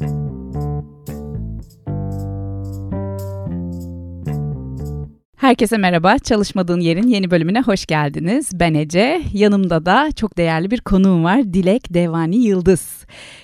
thank you. Herkese merhaba. Çalışmadığın yerin yeni bölümüne hoş geldiniz. Ben Ece. Yanımda da çok değerli bir konuğum var. Dilek Devani Yıldız.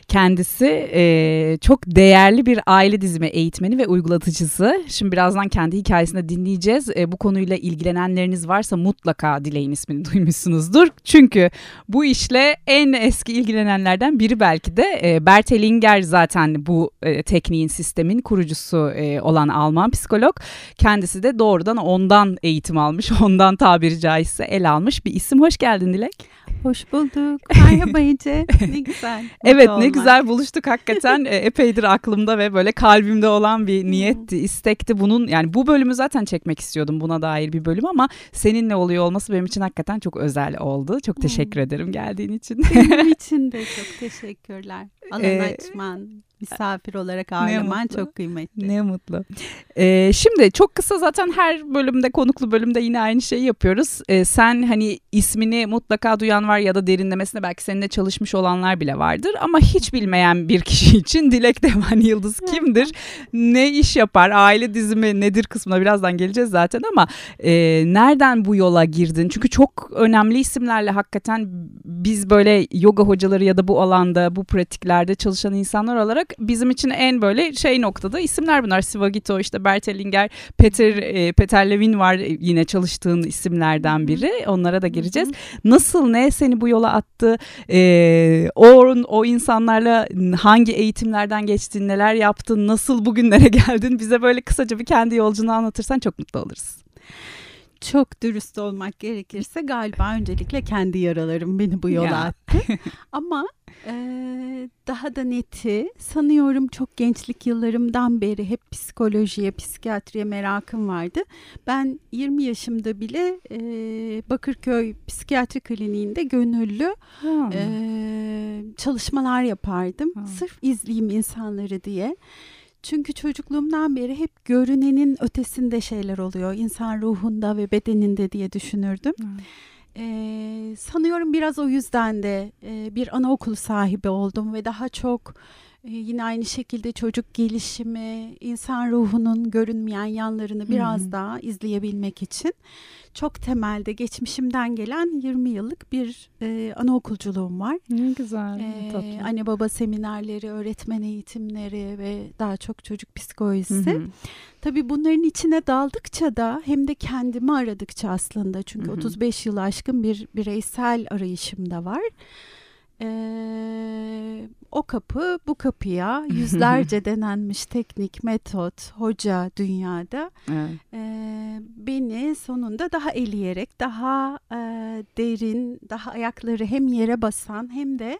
Kendisi e, çok değerli bir aile dizimi eğitmeni ve uygulatıcısı. Şimdi birazdan kendi hikayesini dinleyeceğiz. E, bu konuyla ilgilenenleriniz varsa mutlaka Dilek'in ismini duymuşsunuzdur. Çünkü bu işle en eski ilgilenenlerden biri belki de e, Bert Hellinger zaten bu e, tekniğin sistemin kurucusu e, olan Alman psikolog. Kendisi de doğrudan ondan eğitim almış, ondan tabiri caizse el almış bir isim. Hoş geldin Dilek. Hoş bulduk. Merhaba Ece. Ne güzel. evet ne güzel buluştuk hakikaten. E, epeydir aklımda ve böyle kalbimde olan bir niyetti, istekti. Bunun yani bu bölümü zaten çekmek istiyordum buna dair bir bölüm ama seninle oluyor olması benim için hakikaten çok özel oldu. Çok teşekkür ederim geldiğin için. Benim için de çok teşekkürler. Alan ee, açman, misafir olarak ağırlaman çok kıymetli. Ne mutlu. Ee, şimdi çok kısa zaten her bölümde konuklu bölümde yine aynı şeyi yapıyoruz. Ee, sen hani ismini mutlaka duyan var ya da derinlemesine belki seninle çalışmış olanlar bile vardır. Ama hiç bilmeyen bir kişi için Dilek Devan Yıldız kimdir? ne iş yapar? Aile dizimi nedir kısmına birazdan geleceğiz zaten ama e, nereden bu yola girdin? Çünkü çok önemli isimlerle hakikaten biz böyle yoga hocaları ya da bu alanda bu pratiklerde çalışan insanlar olarak olarak bizim için en böyle şey noktada isimler bunlar. Sivagito, işte Bert Hellinger, Peter, e, Peter Levin var yine çalıştığın isimlerden biri. Onlara da gireceğiz. Nasıl ne seni bu yola attı? E, o, o insanlarla hangi eğitimlerden geçtin, neler yaptın, nasıl bugünlere geldin? Bize böyle kısaca bir kendi yolculuğunu anlatırsan çok mutlu oluruz. Çok dürüst olmak gerekirse galiba öncelikle kendi yaralarım beni bu yola attı. Ama ee, daha da neti sanıyorum çok gençlik yıllarımdan beri hep psikolojiye, psikiyatriye merakım vardı. Ben 20 yaşımda bile e, Bakırköy Psikiyatri Kliniğinde gönüllü e, çalışmalar yapardım. Hmm. Sırf izleyeyim insanları diye. Çünkü çocukluğumdan beri hep görünenin ötesinde şeyler oluyor. İnsan ruhunda ve bedeninde diye düşünürdüm. Hmm. Ee, sanıyorum biraz o yüzden de e, bir anaokulu sahibi oldum ve daha çok yine aynı şekilde çocuk gelişimi, insan ruhunun görünmeyen yanlarını biraz Hı-hı. daha izleyebilmek için çok temelde geçmişimden gelen 20 yıllık bir e, anaokulculuğum var. Ne güzel, ee, tatlı. Anne baba seminerleri, öğretmen eğitimleri ve daha çok çocuk psikolojisi. Hı hı. Tabii bunların içine daldıkça da hem de kendimi aradıkça aslında çünkü hı hı. 35 yıl aşkın bir bireysel arayışım da var. Ee, o kapı bu kapıya yüzlerce denenmiş teknik, metot, hoca dünyada evet. e, beni sonunda daha eleyerek, daha e, derin, daha ayakları hem yere basan hem de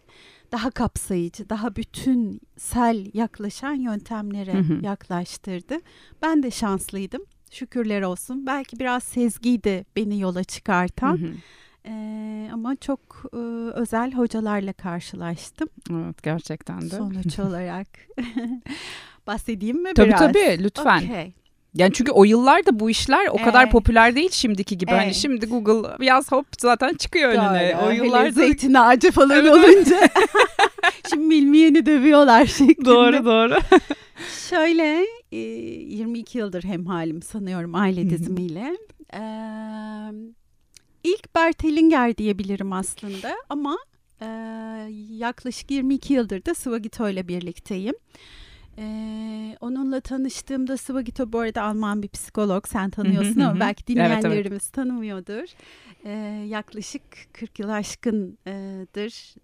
daha kapsayıcı, daha bütünsel yaklaşan yöntemlere yaklaştırdı. Ben de şanslıydım. Şükürler olsun. Belki biraz sezgiydi beni yola çıkartan. Ee, ama çok e, özel hocalarla karşılaştım. Evet gerçekten de. Sonuç olarak. Bahsedeyim mi tabii, biraz? Tabii tabii lütfen. Okay. Yani çünkü o yıllarda bu işler o kadar popüler değil şimdiki gibi. Hani evet. Hani şimdi Google yaz hop zaten çıkıyor önüne. Doğru. O yıllarda Hele zeytin ağacı falan evet. olunca. şimdi bilmeyeni dövüyorlar şeklinde. Doğru doğru. Şöyle 22 yıldır hemhalim sanıyorum aile dizimiyle. Ee, İlk Bert Hellinger diyebilirim aslında ama e, yaklaşık 22 yıldır da Swagito ile birlikteyim. Ee, onunla tanıştığımda Swagito bu arada Alman bir psikolog sen tanıyorsun ama belki dinleyenlerimiz evet, evet. tanımıyordur. Ee, yaklaşık 40 yıl aşkındır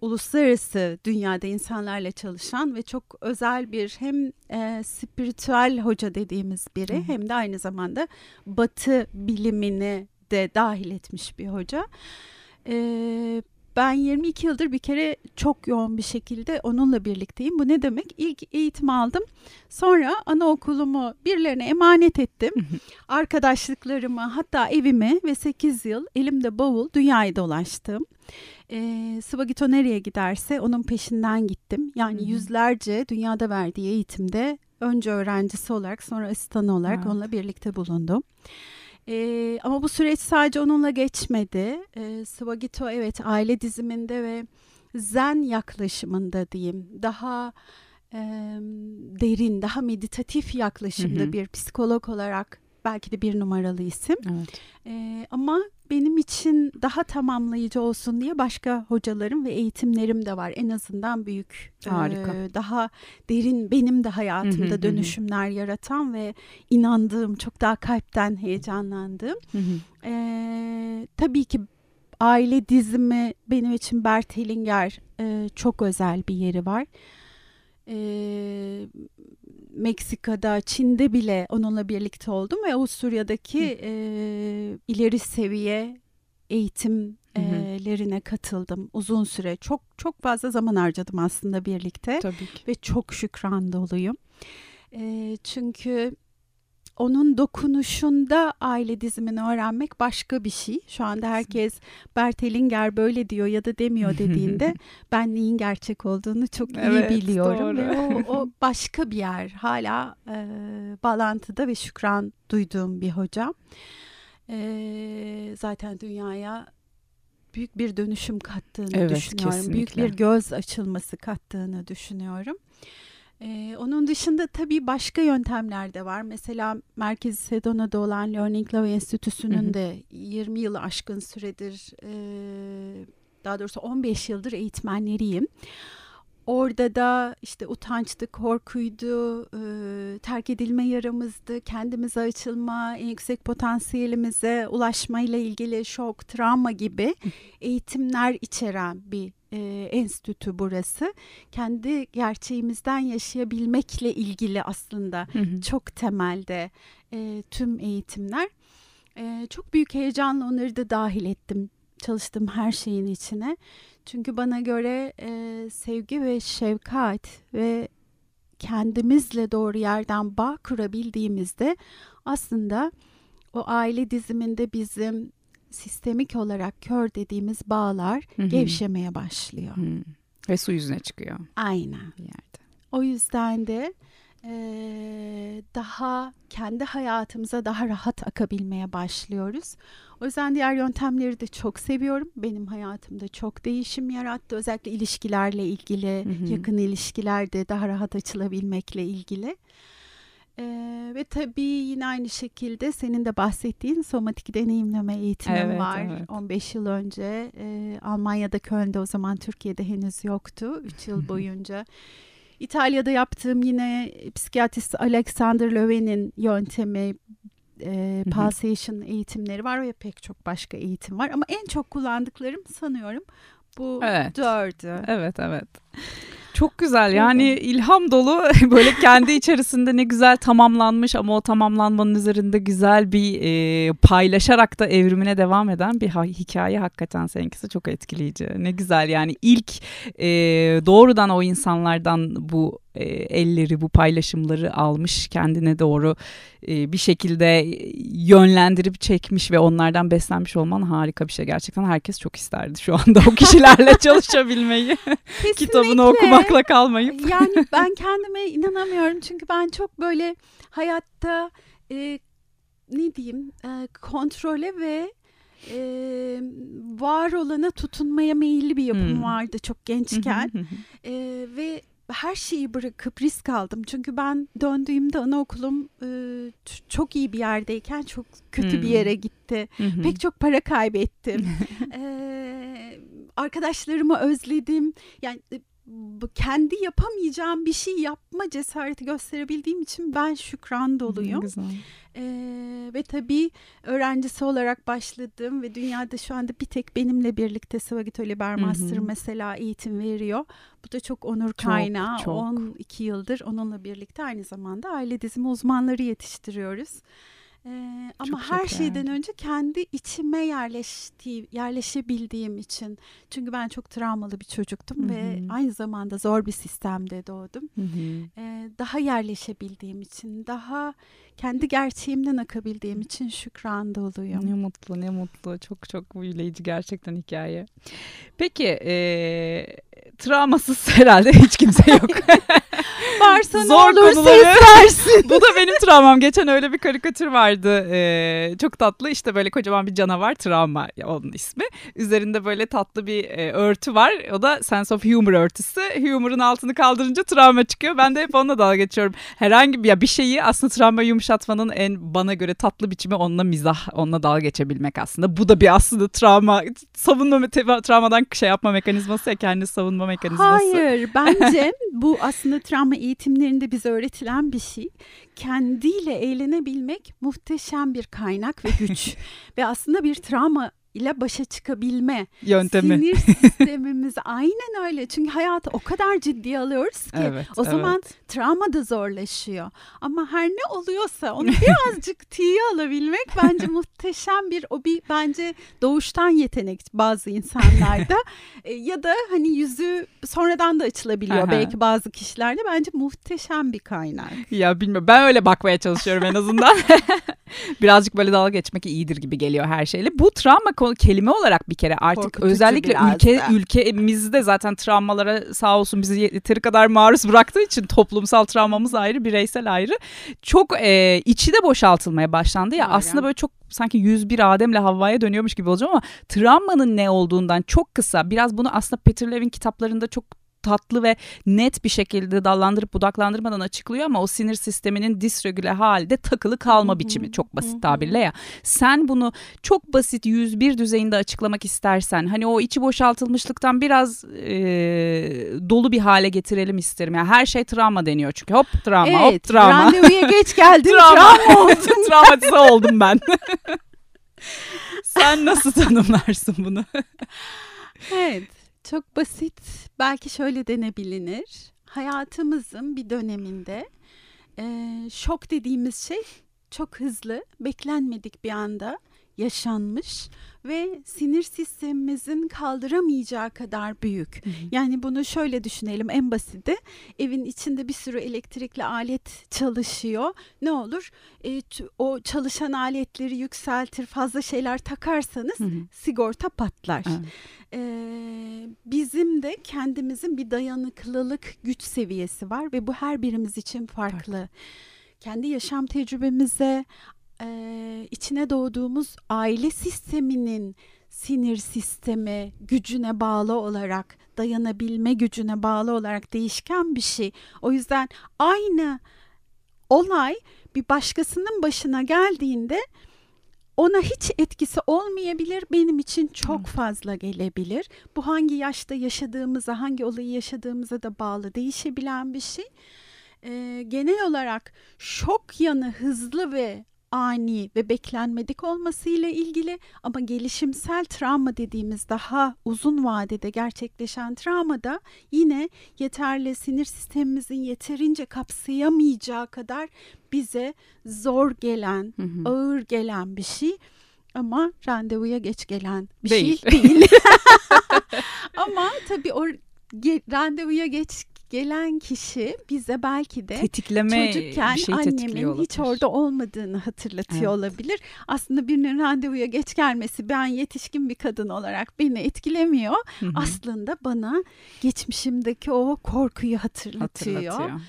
uluslararası dünyada insanlarla çalışan ve çok özel bir hem e, spiritüel hoca dediğimiz biri hı hı. hem de aynı zamanda batı bilimini de dahil etmiş bir hoca. Ee, ben 22 yıldır bir kere çok yoğun bir şekilde onunla birlikteyim. Bu ne demek? İlk eğitim aldım. Sonra anaokulumu birilerine emanet ettim. Arkadaşlıklarımı hatta evimi ve 8 yıl elimde bavul dünyayı dolaştım. E, Swagito nereye giderse onun peşinden gittim. Yani yüzlerce dünyada verdiği eğitimde önce öğrencisi olarak sonra asistan olarak evet. onunla birlikte bulundum. E, ama bu süreç sadece onunla geçmedi. E, Swagito evet aile diziminde ve zen yaklaşımında diyeyim daha e, derin, daha meditatif yaklaşımda Hı hı. bir psikolog olarak belki de bir numaralı isim. Evet. E, ama benim için daha tamamlayıcı olsun diye başka hocalarım ve eğitimlerim de var. En azından büyük, e, Harika. daha derin benim de hayatımda hı hı. dönüşümler yaratan ve inandığım, çok daha kalpten heyecanlandığım. Hı hı. Ee, tabii ki aile dizimi benim için Bert Hellinger e, çok özel bir yeri var. Ee, Meksika'da, Çin'de bile onunla birlikte oldum ve Avusturya'daki e, ileri seviye eğitimlerine katıldım uzun süre. Çok çok fazla zaman harcadım aslında birlikte Tabii ki. ve çok şükran doluyum. Ee, çünkü onun dokunuşunda aile dizimini öğrenmek başka bir şey. Şu anda herkes Bert Hellinger böyle diyor ya da demiyor dediğinde ben neyin gerçek olduğunu çok Evet, iyi biliyorum doğru. ve o, o başka bir yer. Hala e, bağlantıda ve şükran duyduğum bir hocam. E, zaten dünyaya büyük bir dönüşüm kattığını Evet, düşünüyorum. Büyük kesinlikle. bir göz açılması kattığını düşünüyorum. Ee, onun dışında tabii başka yöntemler de var. Mesela Merkezi Sedona'da olan Learning Love Enstitüsü'nün Hı hı. de 20 yılı aşkın süredir, e, daha doğrusu 15 yıldır eğitmenleriyim. Orada da işte utançtı, korkuydu, e, terk edilme yaramızdı, kendimize açılma, en yüksek potansiyelimize ulaşmayla ilgili şok, travma gibi eğitimler içeren bir e, enstitü burası. Kendi gerçeğimizden yaşayabilmekle ilgili aslında Hı hı. çok temelde e, tüm eğitimler. E, çok büyük heyecanla onları da dahil ettim çalıştığım her şeyin içine. Çünkü bana göre e, sevgi ve şefkat ve kendimizle doğru yerden bağ kurabildiğimizde aslında o aile diziminde bizim sistemik olarak kör dediğimiz bağlar Hı hı. gevşemeye başlıyor. Hı. Ve su yüzüne çıkıyor Aynen. bir yerde. O yüzden de eee, daha kendi hayatımıza daha rahat akabilmeye başlıyoruz. O yüzden diğer yöntemleri de çok seviyorum. Benim hayatımda çok değişim yarattı. Özellikle ilişkilerle ilgili, Hı hı. yakın ilişkilerde daha rahat açılabilmekle ilgili. Eee, ve tabii yine aynı şekilde senin de bahsettiğin somatik deneyimleme eğitimim Evet, var. evet. 15 yıl önce eee, Almanya'da Köln'de o zaman Türkiye'de henüz yoktu. 3 yıl boyunca. İtalya'da yaptığım yine psikiyatrist Alexander Löwen'in yöntemi e, pulsation eğitimleri var ve pek çok başka eğitim var. Ama en çok kullandıklarım sanıyorum bu Evet. dördü. Evet evet. Çok güzel. Yani ilham dolu. Böyle kendi içerisinde ne güzel tamamlanmış ama o tamamlanmanın üzerinde güzel bir e, paylaşarak da evrimine devam eden bir ha- hikaye hakikaten seninkisi çok etkileyici. Ne güzel yani ilk e, doğrudan o insanlardan bu e, elleri bu paylaşımları almış kendine doğru e, bir şekilde yönlendirip çekmiş ve onlardan beslenmiş olman harika bir şey. Gerçekten herkes çok isterdi şu anda o kişilerle çalışabilmeyi. Kitabını okumakla kalmayıp. Yani ben kendime inanamıyorum çünkü ben çok böyle hayatta e, ne diyeyim e, kontrole ve e, var olana tutunmaya meyilli bir yapım Hmm. vardı çok gençken E, ve her şeyi bırakıp risk aldım çünkü ben döndüğümde anaokulum e, çok iyi bir yerdeyken çok kötü bir Hmm. yere gitti pek çok para kaybettim Ee, arkadaşlarımı özledim. Yani e, kendi yapamayacağım bir şey yapma cesareti gösterebildiğim için ben şükran doluyum. Güzel. Ee, ve tabii öğrencisi olarak başladım ve dünyada şu anda bir tek benimle birlikte Swagito Liber Hı hı. Master mesela eğitim veriyor. Bu da çok onur kaynağı. çok. 12 yıldır onunla birlikte aynı zamanda aile dizimi uzmanları yetiştiriyoruz. Ee, ama Çok her çok şeyden değerli. önce kendi içime yerleştiği, yerleşebildiğim için. Çünkü ben çok travmalı bir çocuktum Hı ve aynı zamanda zor bir sistemde doğdum Hı hı. e, daha yerleşebildiğim için, daha kendi gerçeğimden akabildiğim için şükran doluyum. Ne mutlu ne mutlu çok çok büyüleyici gerçekten hikaye. Peki e, travmasız herhalde hiç kimse yok. Varsa ne Zor olursa konuları- istersin. Bu da benim travmam. Geçen öyle bir karikatür vardı. Ee, çok tatlı. İşte böyle kocaman bir canavar travma onun ismi. Üzerinde böyle tatlı bir e, örtü var. O da sense of humor örtüsü. Humor'un altını kaldırınca travma çıkıyor. Ben de hep onunla dalga geçiyorum. Herhangi bir ya bir şeyi aslında travma yumuşatmanın en bana göre tatlı biçimi onunla mizah, onunla dalga geçebilmek aslında. Bu da bir aslında travma, savunma travmadan şey yapma mekanizması ya kendi savunma mekanizması. Hayır bence bu aslında travma eğitimlerinde bize öğretilen bir şey. Kendiyle eğlenebilmek muhteşem bir kaynak ve güç. ve aslında bir travma ile başa çıkabilme yöntemi. Sinir sistemimiz aynen öyle. Çünkü hayatı o kadar ciddiye alıyoruz ki evet, o zaman evet. travma da zorlaşıyor. Ama her ne oluyorsa onu birazcık tiye alabilmek bence muhteşem bir o bir bence doğuştan yetenek bazı insanlarda e, ya da hani yüzü sonradan da açılabiliyor Aha. belki bazı kişilerde bence muhteşem bir kaynak. Ya bilmiyorum ben öyle bakmaya çalışıyorum en azından. Birazcık böyle dalga geçmek iyidir gibi geliyor her şeyle. Bu travma konu kelime olarak bir kere artık Korkutucu özellikle ülke da. ülkemizde zaten travmalara sağ olsun bizi yeteri kadar maruz bıraktığı için toplumsal travmamız ayrı, bireysel ayrı. Çok e, içi de boşaltılmaya başlandı ya. Doğru. Aslında böyle çok sanki 101 Adem'le Havva'ya dönüyormuş gibi olacağım ama travmanın ne olduğundan çok kısa biraz bunu aslında Peter Levin kitaplarında çok tatlı ve net bir şekilde dallandırıp budaklandırmadan açıklıyor ama o sinir sisteminin disregüle halde takılı kalma biçimi çok basit tabirle ya. Sen bunu çok basit 101 düzeyinde açıklamak istersen hani o içi boşaltılmışlıktan biraz e, dolu bir hale getirelim isterim. Yani her şey travma deniyor çünkü hop travma hop evet, travma. randevuya geç geldin Travma. travma oldun. Travmatize oldum ben. Sen nasıl tanımlarsın bunu? Evet, çok basit. Belki şöyle denebilir. Hayatımızın bir döneminde e, şok dediğimiz şey çok hızlı, beklenmedik bir anda yaşanmış ve sinir sistemimizin kaldıramayacağı kadar büyük. Yani bunu şöyle düşünelim en basiti. Evin içinde bir sürü elektrikli alet çalışıyor. Ne olur? E, o çalışan aletleri yükseltir, fazla şeyler takarsanız Hı hı. sigorta patlar. Evet. Ee, bizim de kendimizin bir dayanıklılık güç seviyesi var ve bu her birimiz için farklı. Kendi yaşam tecrübemize, e, içine doğduğumuz aile sisteminin sinir sistemi gücüne bağlı olarak, dayanabilme gücüne bağlı olarak değişken bir şey. O yüzden aynı olay bir başkasının başına geldiğinde ona hiç etkisi olmayabilir, benim için çok fazla gelebilir. Bu hangi yaşta yaşadığımıza, hangi olayı yaşadığımıza da bağlı değişebilen bir şey. Ee, genel olarak şok yanı hızlı ve ani ve beklenmedik olmasıyla ilgili ama gelişimsel travma dediğimiz daha uzun vadede gerçekleşen travmada yine yeterli sinir sistemimizin yeterince kapsayamayacağı kadar bize zor gelen, Hı hı. ağır gelen bir şey ama randevuya geç gelen bir Değil. şey değil. ama tabii o randevuya geç gelen kişi bize belki de Tetikleme çocukken şey annemin hiç orada olmadığını hatırlatıyor Evet. olabilir. Aslında birinin randevuya geç gelmesi ben yetişkin bir kadın olarak beni etkilemiyor. Hı hı. Aslında bana geçmişimdeki o korkuyu hatırlatıyor. Hatırlatıyor.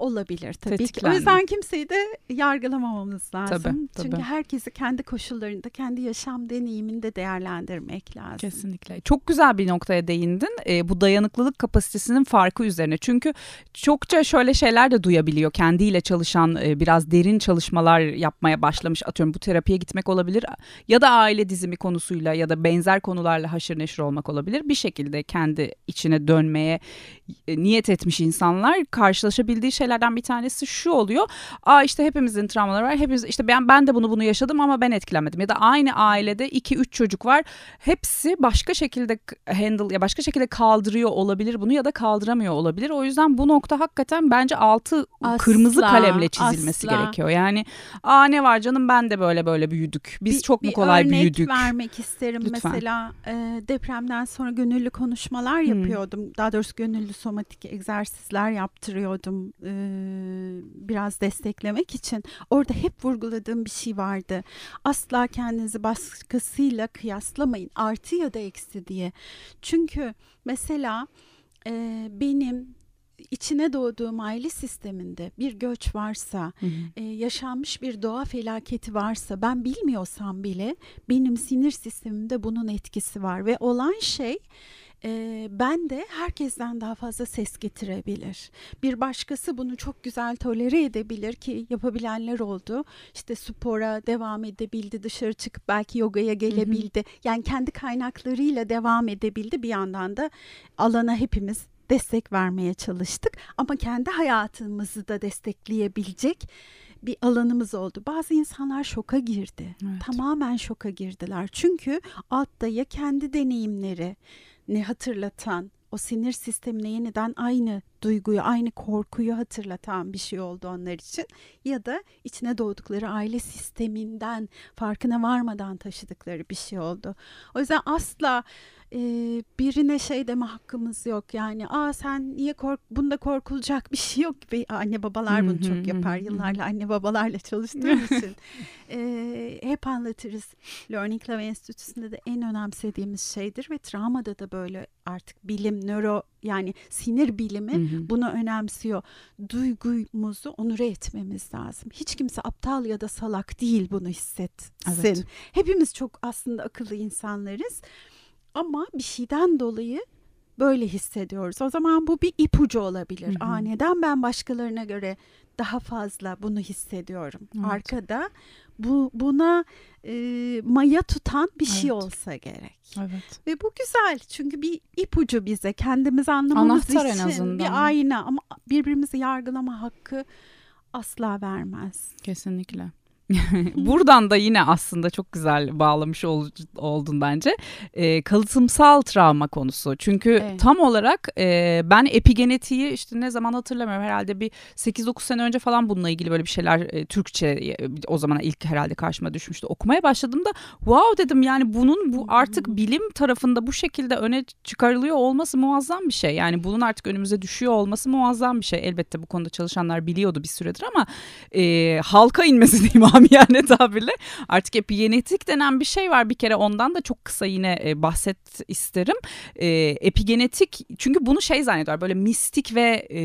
Olabilir tabii ki. O yüzden kimseyi de yargılamamamız lazım. Tabii, tabii. Çünkü herkesi kendi koşullarında, kendi yaşam deneyiminde değerlendirmek lazım. Kesinlikle. Çok güzel bir noktaya değindin. Ee, bu dayanıklılık kapasitesinin farkı üzerine. Çünkü çokça şöyle şeyler de duyabiliyor. Kendiyle çalışan e, biraz derin çalışmalar yapmaya başlamış. Atıyorum bu terapiye gitmek olabilir. Ya da aile dizimi konusuyla ya da benzer konularla haşır neşir olmak olabilir. Bir şekilde kendi içine dönmeye e, niyet etmiş insanlar karşılaşabildiği şeylerden bir tanesi şu oluyor. Aa işte hepimizin travmaları var. Hepimiz işte ben ben de bunu bunu yaşadım ama ben etkilenmedim. Ya da aynı ailede 2 3 çocuk var. Hepsi başka şekilde handle ya başka şekilde kaldırıyor olabilir bunu ya da kaldıramıyor olabilir. O yüzden bu nokta hakikaten bence altı Asla, kırmızı kalemle çizilmesi asla. gerekiyor. Yani aa ne var canım ben de böyle böyle büyüdük. Biz Bir- çok mu bir kolay örnek büyüdük? vermek isterim. Lütfen. Mesela e, depremden sonra gönüllü konuşmalar Hmm. yapıyordum. Daha doğrusu gönüllü somatik egzersizler yaptırıyordum. e, biraz desteklemek için. Orada hep vurguladığım bir şey vardı. Asla kendinizi başkasıyla kıyaslamayın. Artı ya da eksi diye. Çünkü mesela e, benim içine doğduğum aile sisteminde bir göç varsa, Hı hı. e, yaşanmış bir doğa felaketi varsa ben bilmiyorsam bile benim sinir sistemimde bunun etkisi var ve olan şey e, ben de herkesten daha fazla ses getirebilir. Bir başkası bunu çok güzel tolere edebilir ki yapabilenler oldu. İşte spora devam edebildi, dışarı çıkıp belki yogaya gelebildi. Yani kendi kaynaklarıyla devam edebildi. Bir yandan da alana hepimiz destek vermeye çalıştık ama kendi hayatımızı da destekleyebilecek bir alanımız oldu. Bazı insanlar şoka girdi. Evet. Tamamen şoka girdiler. Çünkü altta ya kendi deneyimleri ne hatırlatan o sinir sistemine yeniden aynı duyguyu, aynı korkuyu hatırlatan bir şey oldu onlar için ya da içine doğdukları aile sisteminden farkına varmadan taşıdıkları bir şey oldu. O yüzden asla e, birine şey deme hakkımız yok. Yani aa sen niye kork bunda korkulacak bir şey yok gibi anne babalar bunu çok yapar. Yıllarla anne babalarla çalıştığım için e, hep anlatırız. Learning Love Enstitüsü'nde de en önemsediğimiz şeydir ve travmada da böyle artık bilim, nöro yani sinir bilimi bunu önemsiyor. Duygumuzu onure etmemiz lazım. Hiç kimse aptal ya da salak değil bunu hissetsin. Evet. Hepimiz çok aslında akıllı insanlarız. Ama bir şeyden dolayı böyle hissediyoruz. O zaman bu bir ipucu olabilir. Hı hı. Aa neden ben başkalarına göre daha fazla bunu hissediyorum? Evet. Arkada bu buna e, maya tutan bir şey Evet. olsa gerek. Evet. Ve bu güzel çünkü bir ipucu bize kendimizi anlamamız Anahtar en için azından. bir ayna ama birbirimizi yargılama hakkı asla vermez. Kesinlikle. Buradan da yine aslında çok güzel bağlamış ol- oldun bence. Ee, kalıtımsal travma konusu. Çünkü Evet. tam olarak e, ben epigenetiği işte ne zaman hatırlamıyorum herhalde bir 8-9 sene önce falan bununla ilgili böyle bir şeyler e, Türkçe e, o zaman ilk herhalde karşıma düşmüştü. Okumaya başladığımda wow dedim yani bunun bu artık bilim tarafında bu şekilde öne çıkarılıyor olması muazzam bir şey. Yani bunun artık önümüze düşüyor olması muazzam bir şey. Elbette bu konuda çalışanlar biliyordu bir süredir ama e, halka inmesi diyeyim amiyane tabirle. Artık epigenetik denen bir şey var bir kere ondan da çok kısa yine e, bahset isterim. E, epigenetik çünkü bunu şey zannediyorlar böyle mistik ve e,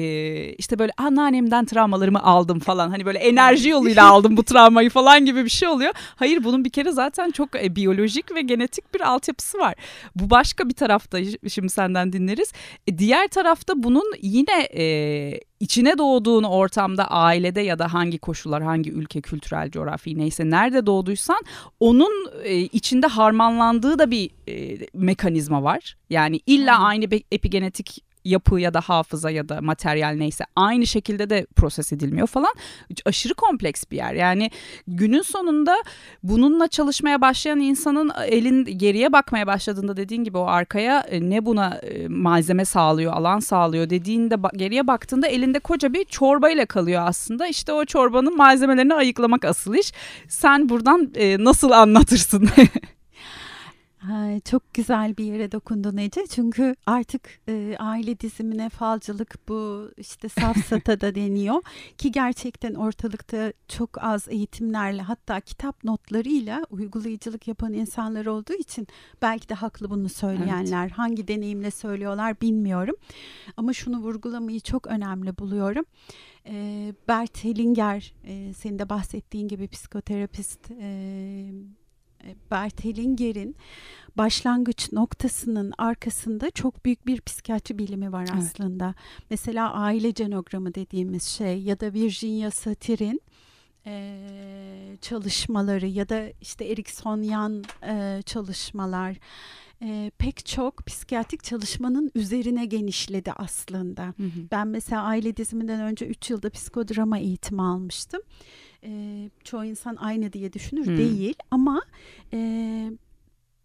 işte böyle anneannemden travmalarımı aldım falan. Hani böyle enerji yoluyla aldım bu travmayı falan gibi bir şey oluyor. Hayır bunun bir kere zaten çok e, biyolojik ve genetik bir altyapısı var. Bu başka bir tarafta şimdi senden dinleriz. E, diğer tarafta bunun yine e, içine doğduğun ortamda ailede ya da hangi koşullar hangi ülke kültürel coğrafi neyse nerede doğduysan onun e, içinde harmanlandığı da bir e, mekanizma var. Yani illa aynı epigenetik yapı ya da hafıza ya da materyal neyse aynı şekilde de proses edilmiyor falan. Aşırı kompleks bir yer. Yani günün sonunda bununla çalışmaya başlayan insanın elin geriye bakmaya başladığında dediğin gibi o arkaya e, ne buna e, malzeme sağlıyor, alan sağlıyor dediğinde geriye baktığında elinde koca bir çorbayla kalıyor aslında. İşte o çorbanın malzemelerini ayıklamak asıl iş. Sen buradan e, nasıl anlatırsın? Ay, çok güzel bir yere dokundun Ece. Çünkü artık e, aile dizimine falcılık bu işte safsata da deniyor. Ki gerçekten ortalıkta çok az eğitimlerle hatta kitap notlarıyla uygulayıcılık yapan insanlar olduğu için belki de haklı bunu söyleyenler. Hangi deneyimle söylüyorlar bilmiyorum. Ama şunu vurgulamayı çok önemli buluyorum. E, Bert Hellinger, e, senin de bahsettiğin gibi psikoterapist e, Bert Hellinger'in başlangıç noktasının arkasında çok büyük bir psikiyatri bilimi var Evet. aslında. Mesela aile genogramı dediğimiz şey ya da Virginia Satir'in eee, çalışmaları ya da işte Eriksonian eee, çalışmalar eee, pek çok psikiyatrik çalışmanın üzerine genişledi aslında. Ben mesela aile diziminden önce 3 yılda psikodrama eğitimi almıştım. Ee, çoğu insan aynı diye düşünür Hmm. değil ama e,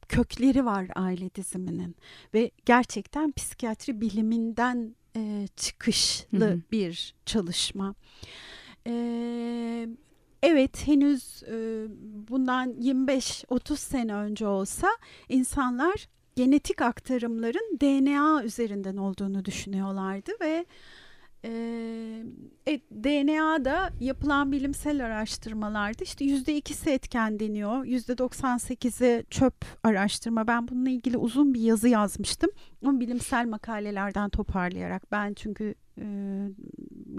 kökleri var aile diziminin ve gerçekten psikiyatri biliminden e, çıkışlı Hı hı. bir çalışma. Ee, evet henüz e, bundan 25-30 sene önce olsa insanlar genetik aktarımların DNA üzerinden olduğunu düşünüyorlardı ve e, DNA'da yapılan bilimsel araştırmalarda işte yüzde ikisi etken deniyor. Yüzde 98'i çöp araştırma. Ben bununla ilgili uzun bir yazı yazmıştım. Ama bilimsel makalelerden toparlayarak ben çünkü e,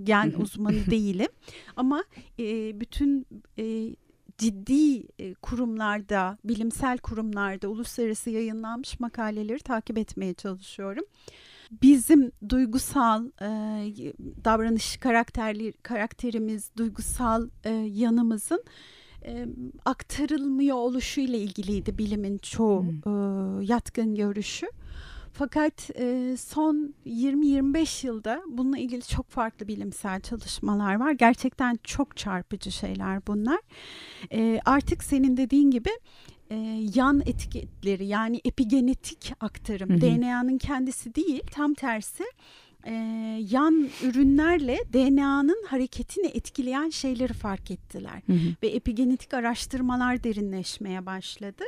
gen uzmanı değilim. Ama e, bütün e, ciddi kurumlarda, bilimsel kurumlarda uluslararası yayınlanmış makaleleri takip etmeye çalışıyorum. Bizim duygusal e, davranış karakterli karakterimiz, duygusal e, yanımızın e, aktarılmıyor oluşu ile ilgiliydi bilimin çoğu hmm. e, yatkın görüşü. Fakat e, son 20-25 yılda bununla ilgili çok farklı bilimsel çalışmalar var. Gerçekten çok çarpıcı şeyler bunlar. E, artık senin dediğin gibi e, yan etiketleri yani epigenetik aktarım DNA'nın kendisi değil tam tersi e, yan ürünlerle DNA'nın hareketini etkileyen şeyleri fark ettiler. Hı hı. Ve epigenetik araştırmalar derinleşmeye başladı.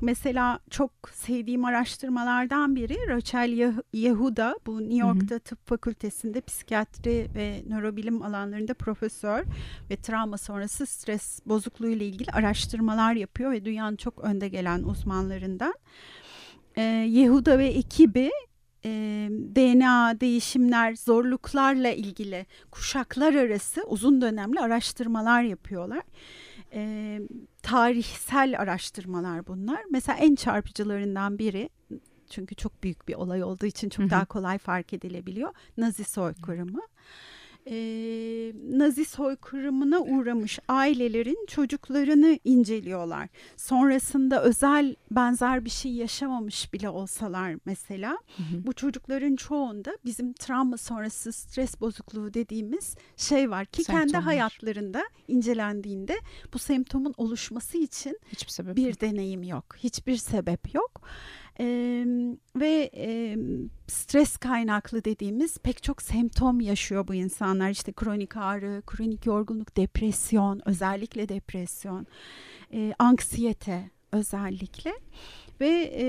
Mesela çok sevdiğim araştırmalardan biri Rachel Yehuda bu New York'ta hı hı. tıp fakültesinde psikiyatri ve nörobilim alanlarında profesör ve travma sonrası stres bozukluğu ile ilgili araştırmalar yapıyor ve dünyanın çok önde gelen uzmanlarından. Ee, Yehuda ve ekibi e, DNA değişimler, zorluklarla ilgili kuşaklar arası uzun dönemli araştırmalar yapıyorlar. E, tarihsel araştırmalar bunlar. Mesela en çarpıcılarından biri çünkü çok büyük bir olay olduğu için çok daha kolay fark edilebiliyor. Nazi soykırımı e, Nazi soykırımına uğramış ailelerin çocuklarını inceliyorlar. Sonrasında özel benzer bir şey yaşamamış bile olsalar mesela hı hı. bu çocukların çoğunda bizim travma sonrası stres bozukluğu dediğimiz şey var ki Semptomlar. kendi hayatlarında incelendiğinde bu semptomun oluşması için hiçbir sebep bir yok. deneyim yok. Hiçbir sebep yok e, ve e, stres kaynaklı dediğimiz pek çok semptom yaşıyor bu insanlar. İşte kronik ağrı, kronik yorgunluk, depresyon özellikle depresyon, e, anksiyete özellikle. Ve e,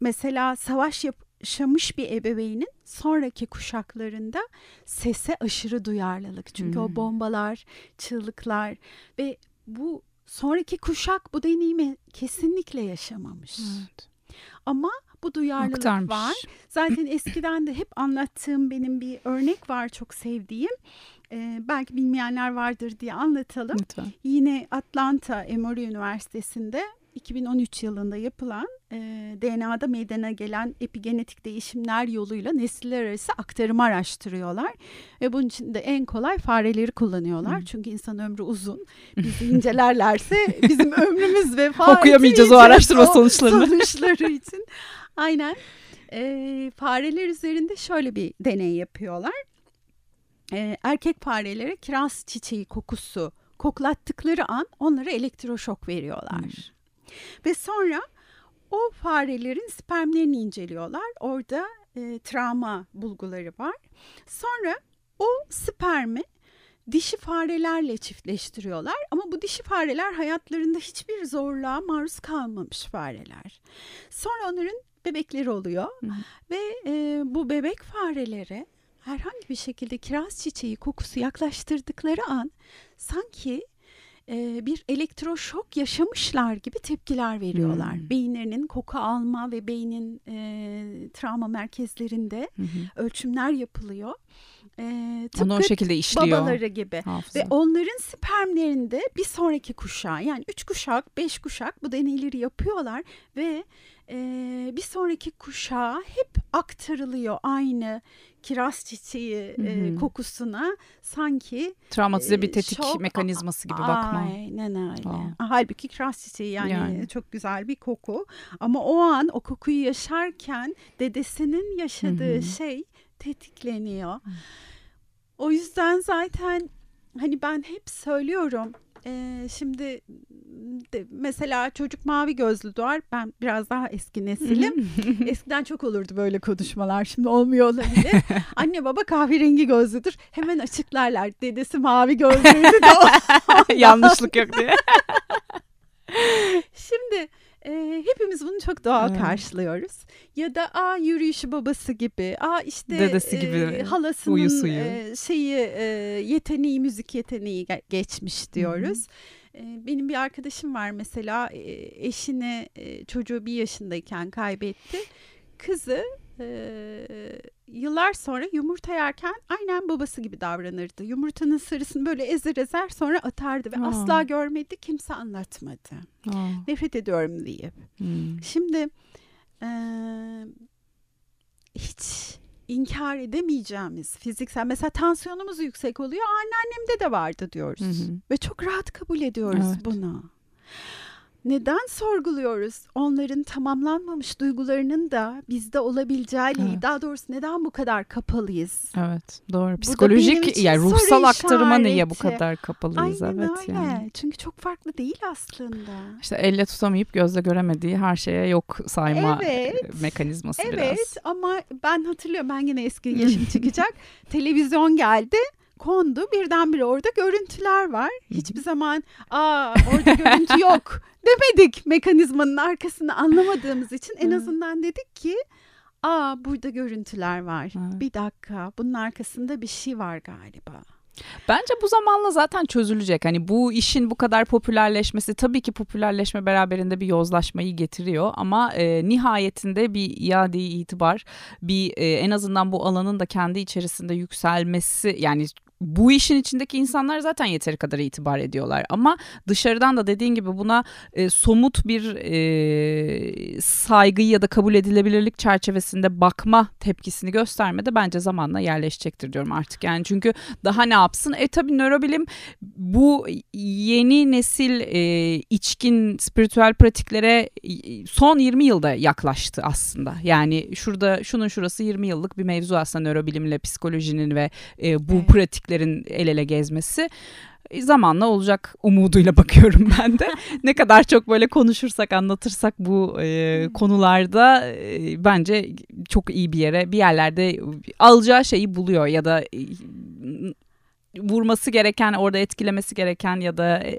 mesela savaş yaşamış bir ebeveynin sonraki kuşaklarında sese aşırı duyarlılık. Çünkü hmm. o bombalar, çığlıklar ve bu sonraki kuşak bu deneyimi kesinlikle yaşamamış. Evet. Ama bu duyarlılık Aktarmış. var. Zaten eskiden de hep anlattığım benim bir örnek var çok sevdiğim. Ee, belki bilmeyenler vardır diye anlatalım. Lütfen. Yine Atlanta Emory Üniversitesi'nde 2013 yılında yapılan e, DNA'da meydana gelen epigenetik değişimler yoluyla nesiller arası aktarımı araştırıyorlar. Ve bunun için de en kolay fareleri kullanıyorlar. Hmm. Çünkü insan ömrü uzun. Bizi incelerlerse bizim ömrümüz ve fare Okuyamayacağız o araştırma sonuçlarını. sonuçları için. Aynen. E, fareler üzerinde şöyle bir deney yapıyorlar. E, erkek farelere kiraz çiçeği kokusu koklattıkları an onlara elektroşok veriyorlar. Hmm. Ve sonra o farelerin spermlerini inceliyorlar. Orada e, travma bulguları var. Sonra o spermi dişi farelerle çiftleştiriyorlar ama bu dişi fareler hayatlarında hiçbir zorluğa maruz kalmamış fareler. Sonra onların bebekleri oluyor Hı. ve e, bu bebek farelere herhangi bir şekilde kiraz çiçeği kokusu yaklaştırdıkları an sanki e, bir elektroşok yaşamışlar gibi tepkiler veriyorlar. Hmm. Beyinlerinin koku alma ve beynin e, travma merkezlerinde hmm. ölçümler yapılıyor. E, tıpkı Onu o şekilde işliyor. Babaları gibi. Hafıza. Ve onların spermlerinde bir sonraki kuşağı yani üç kuşak, beş kuşak bu deneyleri yapıyorlar ve e, bir sonraki kuşağa hep aktarılıyor aynı kiraz çiçeği hı hı. E, kokusuna sanki travmatize bir tetik çok, mekanizması gibi bakma. Aynen öyle. Aa. Halbuki kiraz çiçeği yani, yani çok güzel bir koku ama o an o kokuyu yaşarken dedesinin yaşadığı hı hı. şey tetikleniyor. O yüzden zaten hani ben hep söylüyorum ee, şimdi de, mesela çocuk mavi gözlü doğar. Ben biraz daha eski nesilim. Eskiden çok olurdu böyle konuşmalar. Şimdi olmuyor olabilir. Anne baba kahverengi gözlüdür. Hemen açıklarlar. Dedesi mavi gözlüydü de Yanlışlık yok diye. Şimdi e, hepimiz bunu çok doğal evet. karşılıyoruz. Ya da a yürüyüşü babası gibi, a işte Dedesi gibi e, halasının uyu suyu. E, şeyi e, yeteneği, müzik yeteneği geçmiş diyoruz. E, benim bir arkadaşım var mesela eşini çocuğu bir yaşındayken kaybetti. Kızı yıllar sonra yumurta yerken aynen babası gibi davranırdı. Yumurtanın sarısını böyle ezer ezer sonra atardı ve Aa. asla görmedi kimse anlatmadı. Aa, Nefret ediyorum diye. hmm. Şimdi e, hiç inkar edemeyeceğimiz fiziksel mesela tansiyonumuz yüksek oluyor anneannemde de vardı diyoruz Hı hı. ve çok rahat kabul ediyoruz Evet. bunu. Neden sorguluyoruz? Onların tamamlanmamış duygularının da bizde olabileceğiyle, Evet. daha doğrusu neden bu kadar kapalıyız? Evet doğru. Psikolojik yani ruhsal aktarıma niye bu işareti. kadar kapalıyız Aynen evet öyle. yani. Çünkü çok farklı değil aslında. İşte elle tutamayıp gözle göremediği her şeye yok sayma Evet. e, mekanizması Evet biraz. ama ben hatırlıyorum ben yine eski yaşım çıkacak. Televizyon geldi kondu birdenbire orada görüntüler var. Hiçbir zaman aa orada görüntü yok demedik mekanizmanın arkasını anlamadığımız için. En azından dedik ki aa burada görüntüler var. Bir dakika bunun arkasında bir şey var galiba. Bence bu zamanla zaten çözülecek. Hani bu işin bu kadar popülerleşmesi tabii ki popülerleşme beraberinde bir yozlaşmayı getiriyor ama e, nihayetinde bir iade itibar, bir e, en azından bu alanın da kendi içerisinde yükselmesi yani bu işin içindeki insanlar zaten yeteri kadar itibar ediyorlar ama dışarıdan da dediğin gibi buna e, somut bir e, saygıyı ya da kabul edilebilirlik çerçevesinde bakma tepkisini göstermede bence zamanla yerleşecektir diyorum artık yani çünkü daha ne yapsın? E tabii nörobilim bu yeni nesil e, içkin spiritüel pratiklere e, son 20 yılda yaklaştı aslında. Yani şurada şunun şurası 20 yıllık bir mevzu aslında nörobilimle psikolojinin ve e, bu Evet. Pratiklerin el ele gezmesi. E, Zamanla olacak umuduyla bakıyorum ben de. ne kadar çok böyle konuşursak, anlatırsak bu e, konularda e, bence çok iyi bir yere, bir yerlerde alacağı şeyi buluyor ya da e, vurması gereken, orada etkilemesi gereken ya da e,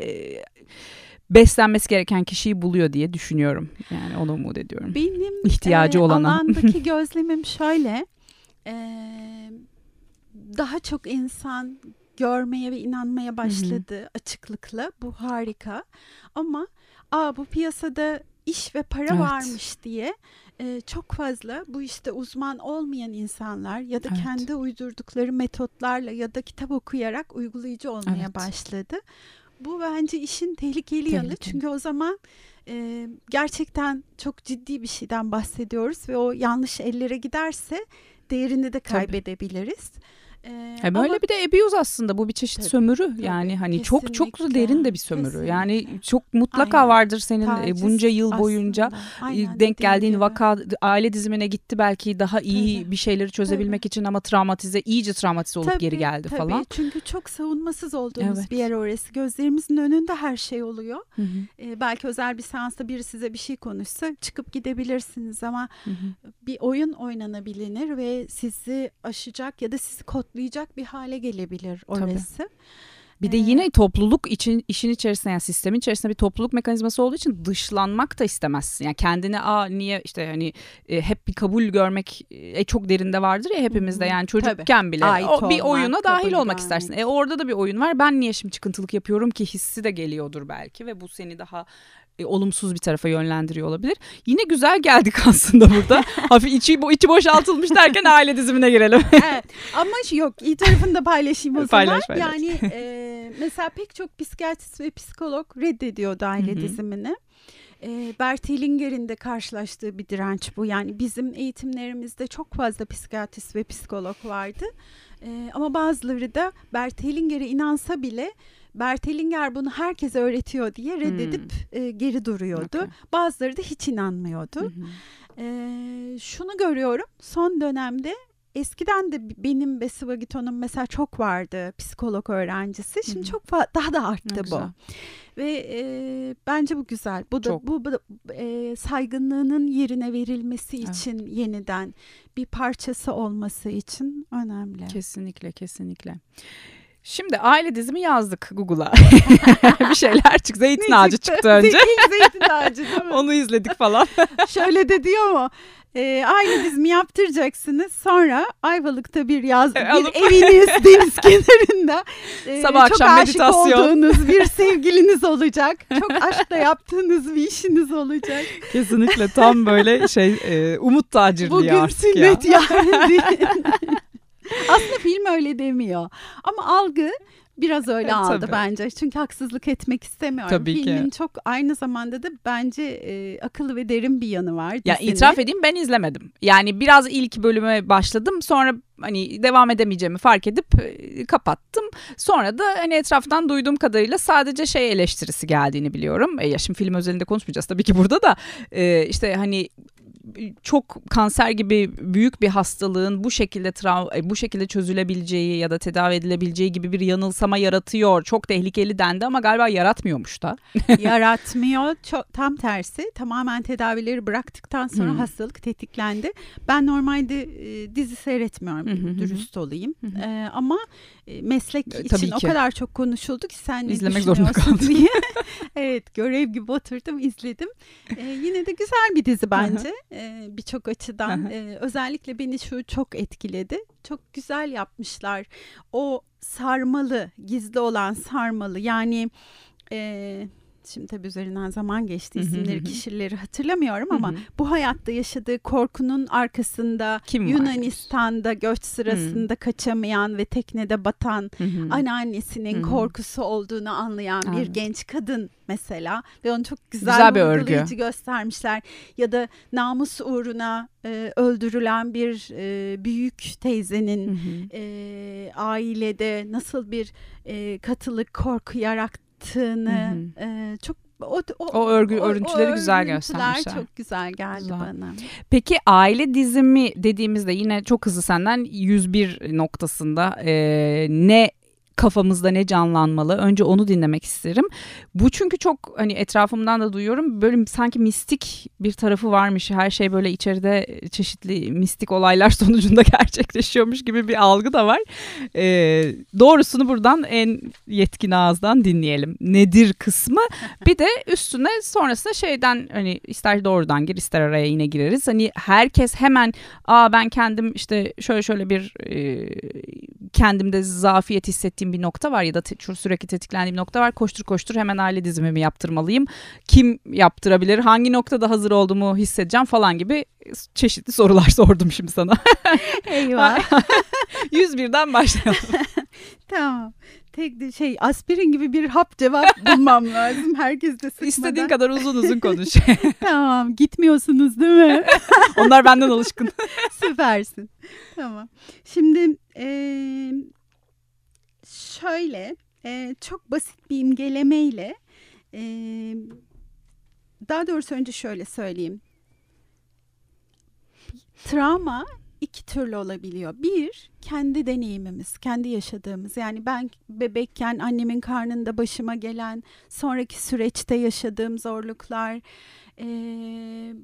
beslenmesi gereken kişiyi buluyor diye düşünüyorum. Yani onu umut ediyorum. Benim İhtiyacı e, olana. alandaki gözlemim şöyle. e, daha çok insan görmeye ve inanmaya başladı açıklıkla. Bu harika. Ama aa bu piyasada iş ve para Evet. varmış diye e, çok fazla bu işte uzman olmayan insanlar ya da Evet. kendi uydurdukları metotlarla ya da kitap okuyarak uygulayıcı olmaya Evet. başladı. Bu bence işin tehlikeli yanı. Tehlikeli. Çünkü o zaman e, gerçekten çok ciddi bir şeyden bahsediyoruz ve o yanlış ellere giderse değerini de kaybedebiliriz. E, Hem ama öyle bir de abuse aslında bu bir çeşit Tabii, sömürü tabii. yani hani çok çok Kesinlikle, derin de bir sömürü. kesinlikle. Yani çok mutlaka Aynen. vardır senin e, taciz bunca yıl boyunca aslında. e, Aynen denk dediğin geldiğin gibi. vaka aile dizimine gitti belki daha iyi Tabii, bir şeyleri çözebilmek için ama travmatize iyice travmatize olup geri Tabii, geldi tabii. falan. Çünkü çok savunmasız olduğumuz Evet. bir yer orası. Gözlerimizin önünde her şey oluyor. Hı hı, E, belki özel bir seansta biri size bir şey konuşsa çıkıp gidebilirsiniz ama hı hı. bir oyun oynanabilir ve sizi aşacak ya da sizi kodlayacak bir hale gelebilir orası. Bir de Ee, yine topluluk için işin içerisinde yani sistemin içerisinde bir topluluk mekanizması olduğu için dışlanmak da istemezsin. Yani kendine aa niye işte hani e, hep bir kabul görmek e, çok derinde vardır ya hepimizde yani çocukken bile Ait o, bir olmak, oyuna dahil olmak görmek. istersin. E orada da bir oyun var. Ben niye şimdi çıkıntılık yapıyorum ki hissi de geliyordur belki ve bu seni daha e, olumsuz bir tarafa yönlendiriyor olabilir. Yine güzel geldik aslında burada. Hafif içi, bo- içi boşaltılmış derken aile dizimine girelim. evet. Ama şu- yok iyi tarafını da paylaşayım o zaman. Paylaş. Yani e, mesela pek çok psikiyatrist ve psikolog reddediyordu aile Hı hı. dizimini. E, Bert Hellinger'in de karşılaştığı bir direnç bu. Yani bizim eğitimlerimizde çok fazla psikiyatrist ve psikolog vardı. E, ama bazıları da Bert Hellinger'e inansa bile Bert Hellinger bunu herkese öğretiyor diye reddedip e, geri duruyordu. Okey. Bazıları da hiç inanmıyordu. Hı hı. Ee, şunu görüyorum son dönemde eskiden de benim ve Sıvagito'nun mesela çok vardı psikolog öğrencisi. Şimdi çok daha da Ne arttı bu. güzel. Ve e, bence bu güzel. Bu da Çok. bu, bu da, e, saygınlığının yerine verilmesi Evet. için yeniden bir parçası olması için önemli. Kesinlikle kesinlikle. Şimdi aile dizimi yazdık Google'a. bir şeyler çıktı. Zeytin Ne ağacı çıktı önce. Zeytin, zeytin ağacı değil mi? Onu izledik falan. Şöyle de diyor mu? e, aile dizimi yaptıracaksınız. Sonra Ayvalık'ta bir yaz, E, bir alıp- eviniz deniz kenarında e, Sabah çok akşam aşık meditasyon. olduğunuz bir sevgiliniz olacak. Çok aşkla yaptığınız bir işiniz olacak. Kesinlikle tam böyle şey e, umut tacirliği Bugün artık ya. sünnet yani. Aslında film öyle demiyor. Ama algı biraz öyle E, aldı tabii. bence. Çünkü haksızlık etmek istemiyorum. Tabii ki. Filmin çok aynı zamanda da bence e, akıllı ve derin bir yanı var. Ya dizinin. itiraf edeyim ben izlemedim. Yani biraz ilk bölüme başladım. Sonra hani devam edemeyeceğimi fark edip e, kapattım. Sonra da hani etraftan duyduğum kadarıyla sadece şey eleştirisi geldiğini biliyorum. E ya şimdi film özelinde konuşmayacağız tabii ki burada da. E, işte hani çok kanser gibi büyük bir hastalığın bu şekilde trav e, bu şekilde çözülebileceği ya da tedavi edilebileceği gibi bir yanılsama yaratıyor. Çok tehlikeli dendi ama galiba yaratmıyormuş da. yaratmıyor. Çok, tam tersi tamamen tedavileri bıraktıktan sonra Hmm. hastalık tetiklendi. Ben normalde e, dizi seyretmiyorum Hı hı hı. dürüst olayım. Hı hı. E, ama e, meslek E, için tabii o ki. kadar çok konuşuldu ki sen İzlemek zorunda kaldım. diye. evet görev gibi oturdum izledim. E, yine de güzel bir dizi bence e, birçok açıdan. E, özellikle beni şu çok etkiledi. Çok güzel yapmışlar. O sarmalı, gizli olan sarmalı yani e, şimdi tabii üzerinden zaman geçti isimleri, kişileri hatırlamıyorum ama bu hayatta yaşadığı korkunun arkasında Kim? Yunanistan'da göç sırasında kaçamayan ve teknede batan anneannesinin korkusu olduğunu anlayan bir Evet. genç kadın mesela ve onu çok güzel, Güzel bir örgü. göstermişler ya da namus uğruna e, öldürülen bir e, büyük teyzenin Hı hı. e, ailede nasıl bir e, katılık korku yarattığını Hı e, çok o, O örgü- örüntüleri güzel örüntüler göstermişler. çok güzel geldi Güzel. bana. Peki aile dizimi dediğimizde yine çok hızlı senden 101 noktasında e, ne kafamızda ne canlanmalı önce onu dinlemek isterim. Bu çünkü çok hani etrafımdan da duyuyorum böyle sanki mistik bir tarafı varmış her şey böyle içeride çeşitli mistik olaylar sonucunda gerçekleşiyormuş gibi bir algı da var. E, doğrusunu buradan en yetkin ağızdan dinleyelim. Nedir kısmı bir de üstüne sonrasında şeyden hani ister doğrudan gir ister araya yine gireriz. Hani herkes hemen aa ben kendim işte şöyle şöyle bir e, kendimde zafiyet hissettiğim bir nokta var ya da te- sürekli tetiklendiğim nokta var. Koştur koştur hemen aile dizimimi yaptırmalıyım. Kim yaptırabilir? Hangi noktada hazır olduğumu hissedeceğim falan gibi çeşitli sorular sordum şimdi sana. Eyvah. 101'den başlayalım. tamam. Tek de şey aspirin gibi bir hap cevap bulmam lazım. Herkes de sıkmadan. İstediğin kadar uzun uzun konuş. Tamam gitmiyorsunuz değil mi? Onlar benden alışkın. Süpersin. Tamam. Şimdi eee, şöyle eee, çok basit bir imgelemeyle eee, daha doğrusu önce şöyle söyleyeyim. Travma iki türlü olabiliyor. Bir, kendi deneyimimiz, kendi yaşadığımız. Yani ben bebekken annemin karnında başıma gelen, sonraki süreçte yaşadığım zorluklar, bü-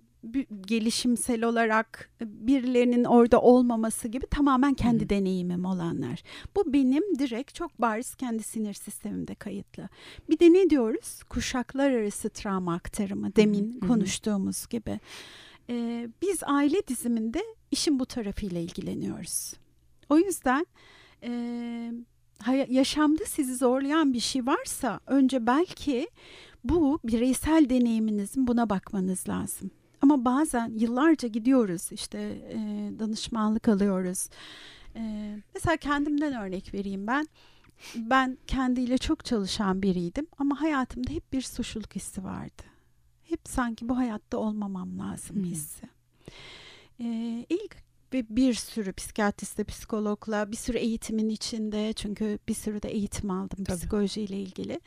gelişimsel olarak birilerinin orada olmaması gibi tamamen kendi Hı. deneyimim olanlar. Bu benim direkt çok bariz kendi sinir sistemimde kayıtlı. Bir de ne diyoruz? Kuşaklar arası travma aktarımı demin hı. konuştuğumuz gibi. Ee, biz aile diziminde işin bu tarafıyla ilgileniyoruz. O yüzden e, yaşamda sizi zorlayan bir şey varsa önce belki bu bireysel deneyiminizin buna bakmanız lazım. Ama bazen yıllarca gidiyoruz işte e, danışmanlık alıyoruz. E, mesela kendimden örnek vereyim ben. Ben kendiyle çok çalışan biriydim ama hayatımda hep bir suçluluk hissi vardı. Hep sanki bu hayatta olmamam lazım Hmm. hissi. E, ilk bir, bir sürü psikiyatristle, psikologla, bir sürü eğitimin içinde çünkü bir sürü de eğitim aldım Tabii. psikolojiyle ilgili.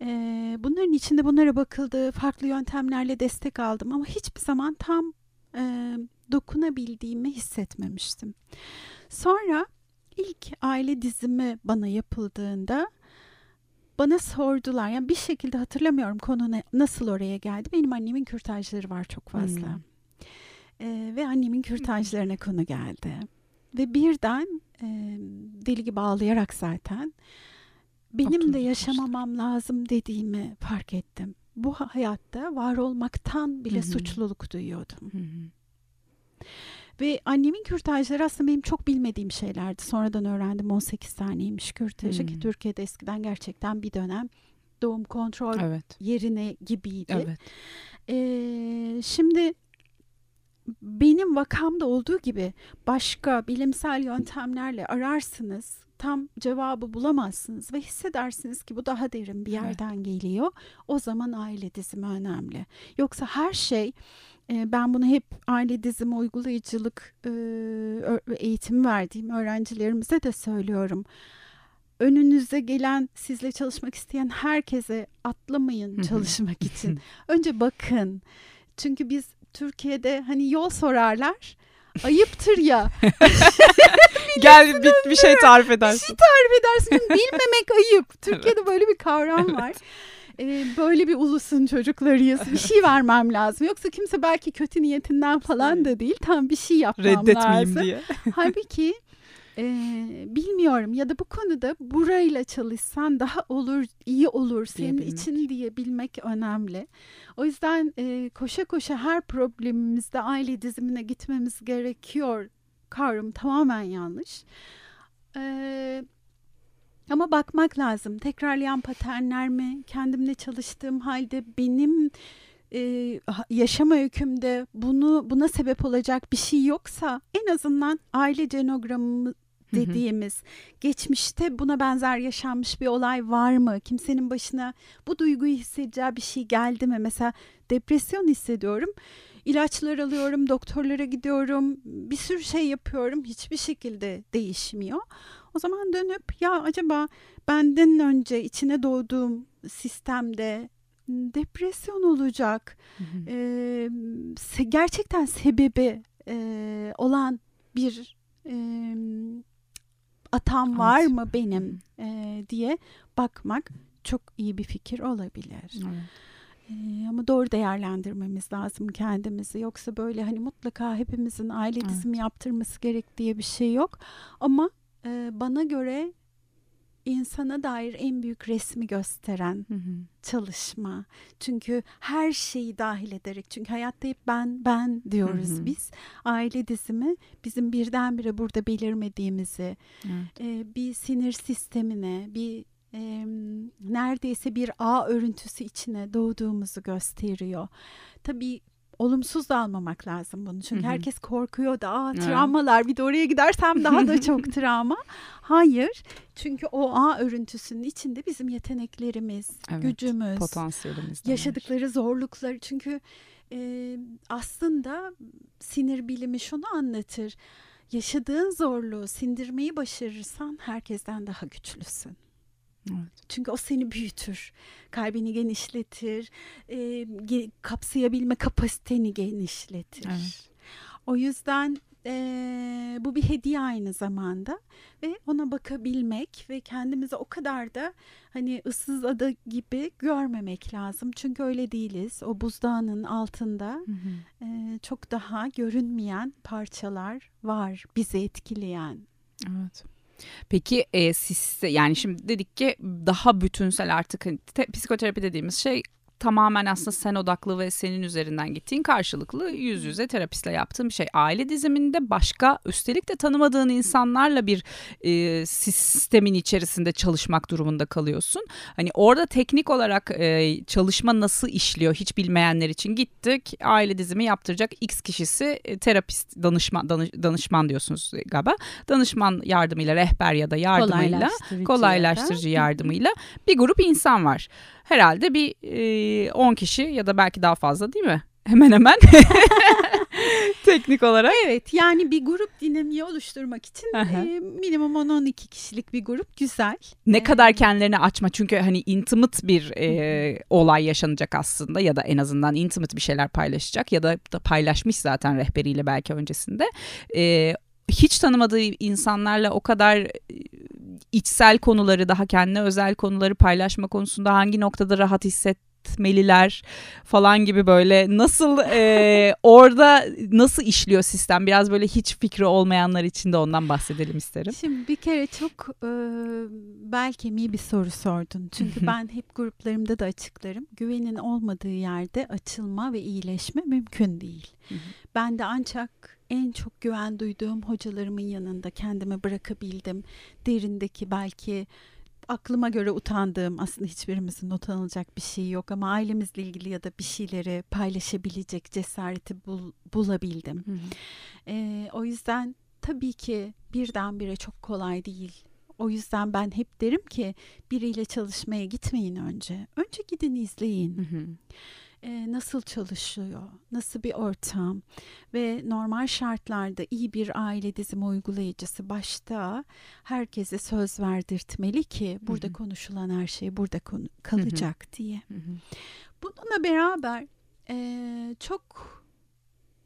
Ee, bunların içinde bunlara bakıldı, farklı yöntemlerle destek aldım ama hiçbir zaman tam e, dokunabildiğimi hissetmemiştim. Sonra ilk aile dizimi bana yapıldığında bana sordular. Yani bir şekilde hatırlamıyorum konu ne- nasıl oraya geldi. Benim annemin kürtajları var çok fazla. Hmm. Ee, ve annemin kürtajlarına konu geldi. Ve birden e, deli gibi ağlayarak zaten benim de Oturdum yaşamamam lazım dediğimi fark ettim. Bu hayatta var olmaktan bile Hı hı. suçluluk duyuyordum. Hı hı. Ve annemin kürtajları aslında benim çok bilmediğim şeylerdi. Sonradan öğrendim 18 taneymiş kürtajı Hmm. ki Türkiye'de eskiden gerçekten bir dönem doğum kontrol Evet. yerine gibiydi. Evet. Ee, şimdi benim vakamda olduğu gibi başka bilimsel yöntemlerle ararsınız tam cevabı bulamazsınız ve hissedersiniz ki bu daha derin bir Evet. yerden geliyor. O zaman aile dizimi önemli. Yoksa her şey e, ben bunu hep aile dizimi uygulayıcılık e, eğitimi verdiğim öğrencilerimize de söylüyorum. Önünüze gelen sizle çalışmak isteyen herkese atlamayın çalışmak için. Önce bakın. Çünkü biz Türkiye'de hani yol sorarlar. Ayıptır ya. Gel bir, bir şey tarif edersin. tarif edersin. Bilmemek ayıp. Türkiye'de böyle bir kavram var. Ee, böyle bir ulusun çocuklarıyız. Bir şey vermem lazım. Yoksa kimse belki kötü niyetinden falan da değil. Tam bir şey yapmam Reddetmeyeyim lazım. diye. Halbuki e, bilmiyorum ya da bu konuda burayla çalışsan daha olur, iyi olur senin için diyebilmek önemli. O yüzden e, koşa koşa her problemimizde aile dizimine gitmemiz gerekiyor. Kavram tamamen yanlış. E, ama bakmak lazım. Tekrarlayan paternler mi? Kendimle çalıştığım halde benim e, yaşam öykümde bunu buna sebep olacak bir şey yoksa en azından aile genogramı hı. dediğimiz geçmişte buna benzer yaşanmış bir olay var mı? Kimsenin başına bu duyguyu hissedeceği bir şey geldi mi? Mesela depresyon hissediyorum. İlaçlar alıyorum, doktorlara gidiyorum, bir sürü şey yapıyorum. Hiçbir şekilde değişmiyor. O zaman dönüp ya acaba benden önce içine doğduğum sistemde depresyon olacak Hı hı. e, se- gerçekten sebebi e, olan bir e, atam var Evet. mı benim e, diye bakmak çok iyi bir fikir olabilir. Evet. Ama doğru değerlendirmemiz lazım kendimizi. Yoksa böyle hani mutlaka hepimizin aile Evet. dizimi yaptırması gerek diye bir şey yok. Ama e, bana göre insana dair en büyük resmi gösteren Hı hı. çalışma. Çünkü her şeyi dahil ederek. Çünkü hayatta hep ben ben diyoruz Hı hı. biz. Aile dizimi bizim birdenbire burada belirmediğimizi, Evet. e, bir sinir sistemine, bir e, neredeyse bir ağ örüntüsü içine doğduğumuzu gösteriyor. Tabii olumsuz da almamak lazım bunu. Çünkü Hı hı. herkes korkuyor da Aa, travmalar bir de oraya gidersem daha da çok travma. Hayır. Çünkü o ağ örüntüsünün içinde bizim yeteneklerimiz, Evet, gücümüz, Potansiyelimiz de var. yaşadıkları zorlukları çünkü e, aslında sinir bilimi şunu anlatır. Yaşadığın zorluğu sindirmeyi başarırsan herkesten daha güçlüsün. Evet. Çünkü o seni büyütür, kalbini genişletir, e, kapsayabilme kapasiteni genişletir. Evet. O yüzden e, bu bir hediye aynı zamanda ve ona bakabilmek ve kendimizi o kadar da hani ıssız ada gibi görmemek lazım. Çünkü öyle değiliz. O buzdağının altında Hı hı. e, çok daha görünmeyen parçalar var bizi etkileyen. Evet. Peki e, siz yani şimdi dedik ki daha bütünsel artık hani te- psikoterapi dediğimiz şey tamamen aslında sen odaklı ve senin üzerinden gittiğin karşılıklı yüz yüze terapistle yaptığın bir şey. Aile diziminde başka üstelik de tanımadığın insanlarla bir e, sistemin içerisinde çalışmak durumunda kalıyorsun. Hani orada teknik olarak e, çalışma nasıl işliyor hiç bilmeyenler için gittik. Aile dizimi yaptıracak X kişisi e, terapist danışman danış- danışman diyorsunuz galiba. Danışman yardımıyla rehber ya da yardımıyla Kolaylaştırıcı kolaylaştırıcı yardımıyla bir grup insan var. Herhalde bir e, 10 kişi ya da belki daha fazla değil mi? Hemen hemen teknik olarak. Evet yani bir grup dinamiği oluşturmak için Aha. e, minimum 10-12 kişilik bir grup güzel. Ne Ee, kadar kendilerini açma çünkü hani intimate bir e, olay yaşanacak aslında ya da en azından intimate bir şeyler paylaşacak ya da, da paylaşmış zaten rehberiyle belki öncesinde. E, hiç tanımadığı insanlarla o kadar e, içsel konuları daha kendine özel konuları paylaşma konusunda hangi noktada rahat hisset etmeliler falan gibi böyle nasıl e, orada nasıl işliyor sistem biraz böyle hiç fikri olmayanlar için de ondan bahsedelim isterim. Şimdi bir kere çok e, bel kemiği bir soru sordun. Çünkü ben hep gruplarımda da açıklarım. Güvenin olmadığı yerde açılma ve iyileşme mümkün değil. Ben de ancak en çok güven duyduğum hocalarımın yanında kendimi bırakabildim. Derindeki belki aklıma göre utandığım aslında hiçbirimizin utanılacak bir şey yok ama ailemizle ilgili ya da bir şeyleri paylaşabilecek cesareti bul, bulabildim. Hı hı. Ee, o yüzden tabii ki birdenbire çok kolay değil. O yüzden ben hep derim ki biriyle çalışmaya gitmeyin önce. Önce gidin izleyin. Hı hı. Ee, nasıl çalışıyor, nasıl bir ortam ve normal şartlarda iyi bir aile dizimi uygulayıcısı başta herkese söz verdirtmeli ki burada hı. konuşulan her şey burada konu- kalacak diye. Hı hı. Bununla beraber eee, çok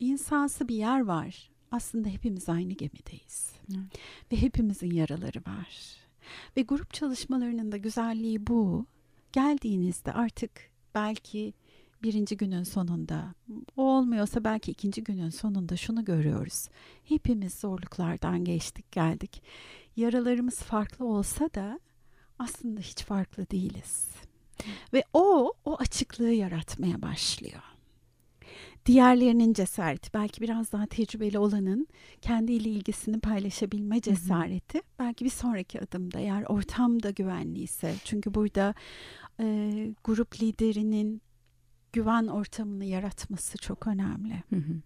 insansı bir yer var. Aslında hepimiz aynı gemideyiz. Evet. Ve hepimizin yaraları var. Ve grup çalışmalarının da güzelliği bu. Geldiğinizde artık belki birinci günün sonunda, o olmuyorsa belki ikinci günün sonunda şunu görüyoruz. Hepimiz zorluklardan geçtik geldik. Yaralarımız farklı olsa da aslında hiç farklı değiliz. Ve o, o açıklığı yaratmaya başlıyor. Diğerlerinin cesareti, belki biraz daha tecrübeli olanın kendiyle ilgisini paylaşabilme cesareti, belki bir sonraki adımda eğer ortam da güvenliyse. Çünkü burada e, grup liderinin güven ortamını yaratması çok önemli. Hı hı.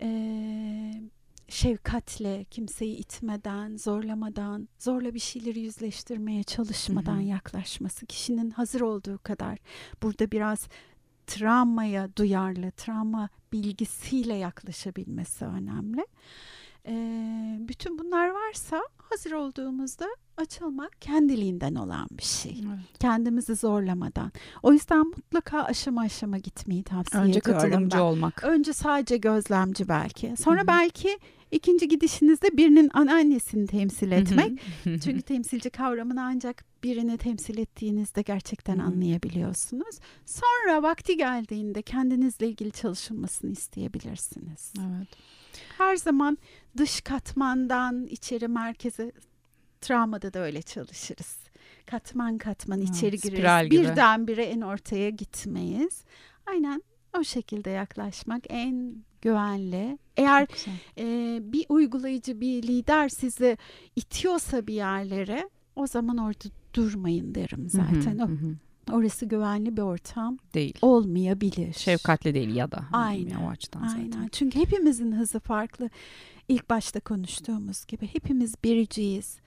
Ee, şefkatle, kimseyi itmeden, zorlamadan, zorla bir şeyleri yüzleştirmeye çalışmadan Hı hı. yaklaşması, kişinin hazır olduğu kadar burada biraz travmaya duyarlı, travma bilgisiyle yaklaşabilmesi önemli. Ee, bütün bunlar varsa hazır olduğumuzda açılmak kendiliğinden olan bir şey. Evet. Kendimizi zorlamadan. O yüzden mutlaka aşama aşama gitmeyi tavsiye Önce ediyorum katılımcı ben. olmak. Önce sadece gözlemci belki. Sonra Hı hı. belki ikinci gidişinizde birinin anneannesini temsil etmek. Hı hı. Çünkü temsilci kavramını ancak birini temsil ettiğinizde gerçekten Hı hı. anlayabiliyorsunuz. Sonra vakti geldiğinde kendinizle ilgili çalışılmasını isteyebilirsiniz. Evet. Her zaman dış katmandan içeri merkeze travmada da öyle çalışırız. Katman katman Ha, içeri spiral gireriz. gibi. Birdenbire en ortaya gitmeyiz. Aynen o şekilde yaklaşmak en güvenli. Eğer e, bir uygulayıcı, bir lider sizi itiyorsa bir yerlere o zaman orada durmayın derim zaten. Hı, hı hı. Orası güvenli bir ortam Değil. olmayabilir. Şefkatli değil ya da. Aynen, Yani o açıdan Aynen. zaten. Çünkü hepimizin hızı farklı. İlk başta konuştuğumuz gibi hepimiz biriciyiz.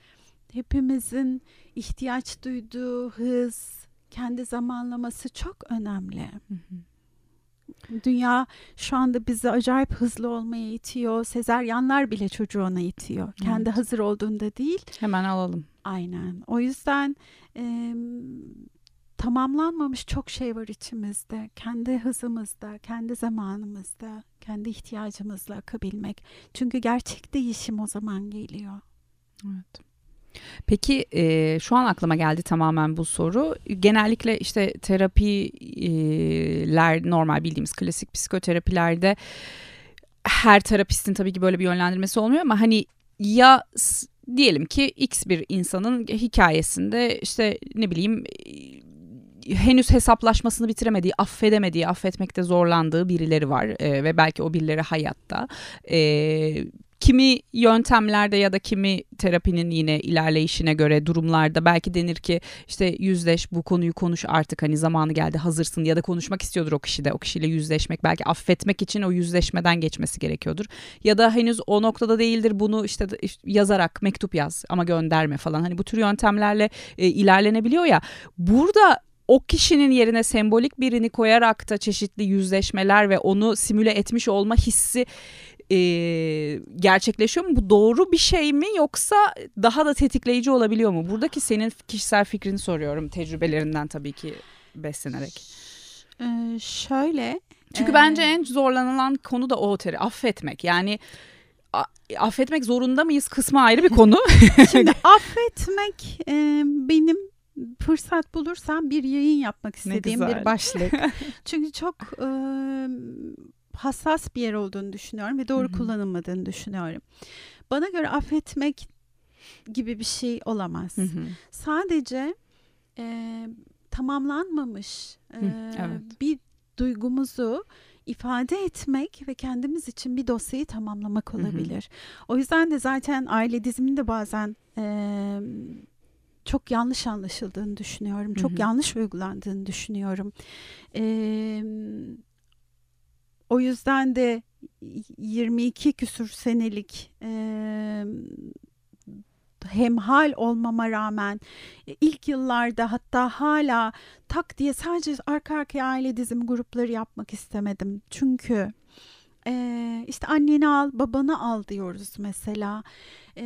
Hepimizin ihtiyaç duyduğu hız, kendi zamanlaması çok önemli. Hı hı. Dünya şu anda bizi acayip hızlı olmaya itiyor. Sezeryanlar bile çocuğu ona itiyor. Kendi Evet. hazır olduğunda değil. Hemen alalım. Aynen. O yüzden e, tamamlanmamış çok şey var içimizde. Kendi hızımızda, kendi zamanımızda, kendi ihtiyacımızla akabilmek. Çünkü gerçek değişim o zaman geliyor. Evet. Peki e, şu an aklıma geldi tamamen bu soru. Genellikle işte terapiler normal bildiğimiz klasik psikoterapilerde her terapistin tabii ki böyle bir yönlendirmesi olmuyor ama hani ya diyelim ki X bir insanın hikayesinde işte ne bileyim henüz hesaplaşmasını bitiremediği, affedemediği, affetmekte zorlandığı birileri var E, ve belki o birileri hayatta. E, kimi yöntemlerde ya da kimi terapinin yine ilerleyişine göre durumlarda belki denir ki işte yüzleş bu konuyu konuş artık hani zamanı geldi hazırsın ya da konuşmak istiyordur o kişi de. O kişiyle yüzleşmek belki affetmek için o yüzleşmeden geçmesi gerekiyordur. Ya da henüz o noktada değildir bunu işte yazarak mektup yaz ama gönderme falan. Hani bu tür yöntemlerle e, ilerlenebiliyor ya. Burada o kişinin yerine sembolik birini koyarak da çeşitli yüzleşmeler ve onu simüle etmiş olma hissi e, gerçekleşiyor mu? Bu doğru bir şey mi yoksa daha da tetikleyici olabiliyor mu? Buradaki senin kişisel fikrini soruyorum tecrübelerinden tabii ki beslenerek. Ee, şöyle. Çünkü e, bence en zorlanılan konu da o teri affetmek. Yani affetmek zorunda mıyız kısmı ayrı bir konu. Şimdi affetmek e, benim fırsat bulursam bir yayın yapmak istediğim bir başlık. Çünkü çok e, hassas bir yer olduğunu düşünüyorum ve doğru Hı hı. kullanılmadığını düşünüyorum. Bana göre affetmek gibi bir şey olamaz. Hı hı. Sadece e, tamamlanmamış e, evet. bir duygumuzu ifade etmek ve kendimiz için bir dosyayı tamamlamak olabilir. O yüzden de zaten aile diziminde bazen e, çok yanlış anlaşıldığını düşünüyorum. Çok Hı hı. yanlış uygulandığını düşünüyorum. E, o yüzden de 22 küsür senelik e, hemhal olmama rağmen e, ilk yıllarda hatta hala tak diye sadece arka arkaya aile dizim grupları yapmak istemedim. Çünkü e, işte anneni al babanı al diyoruz mesela. E,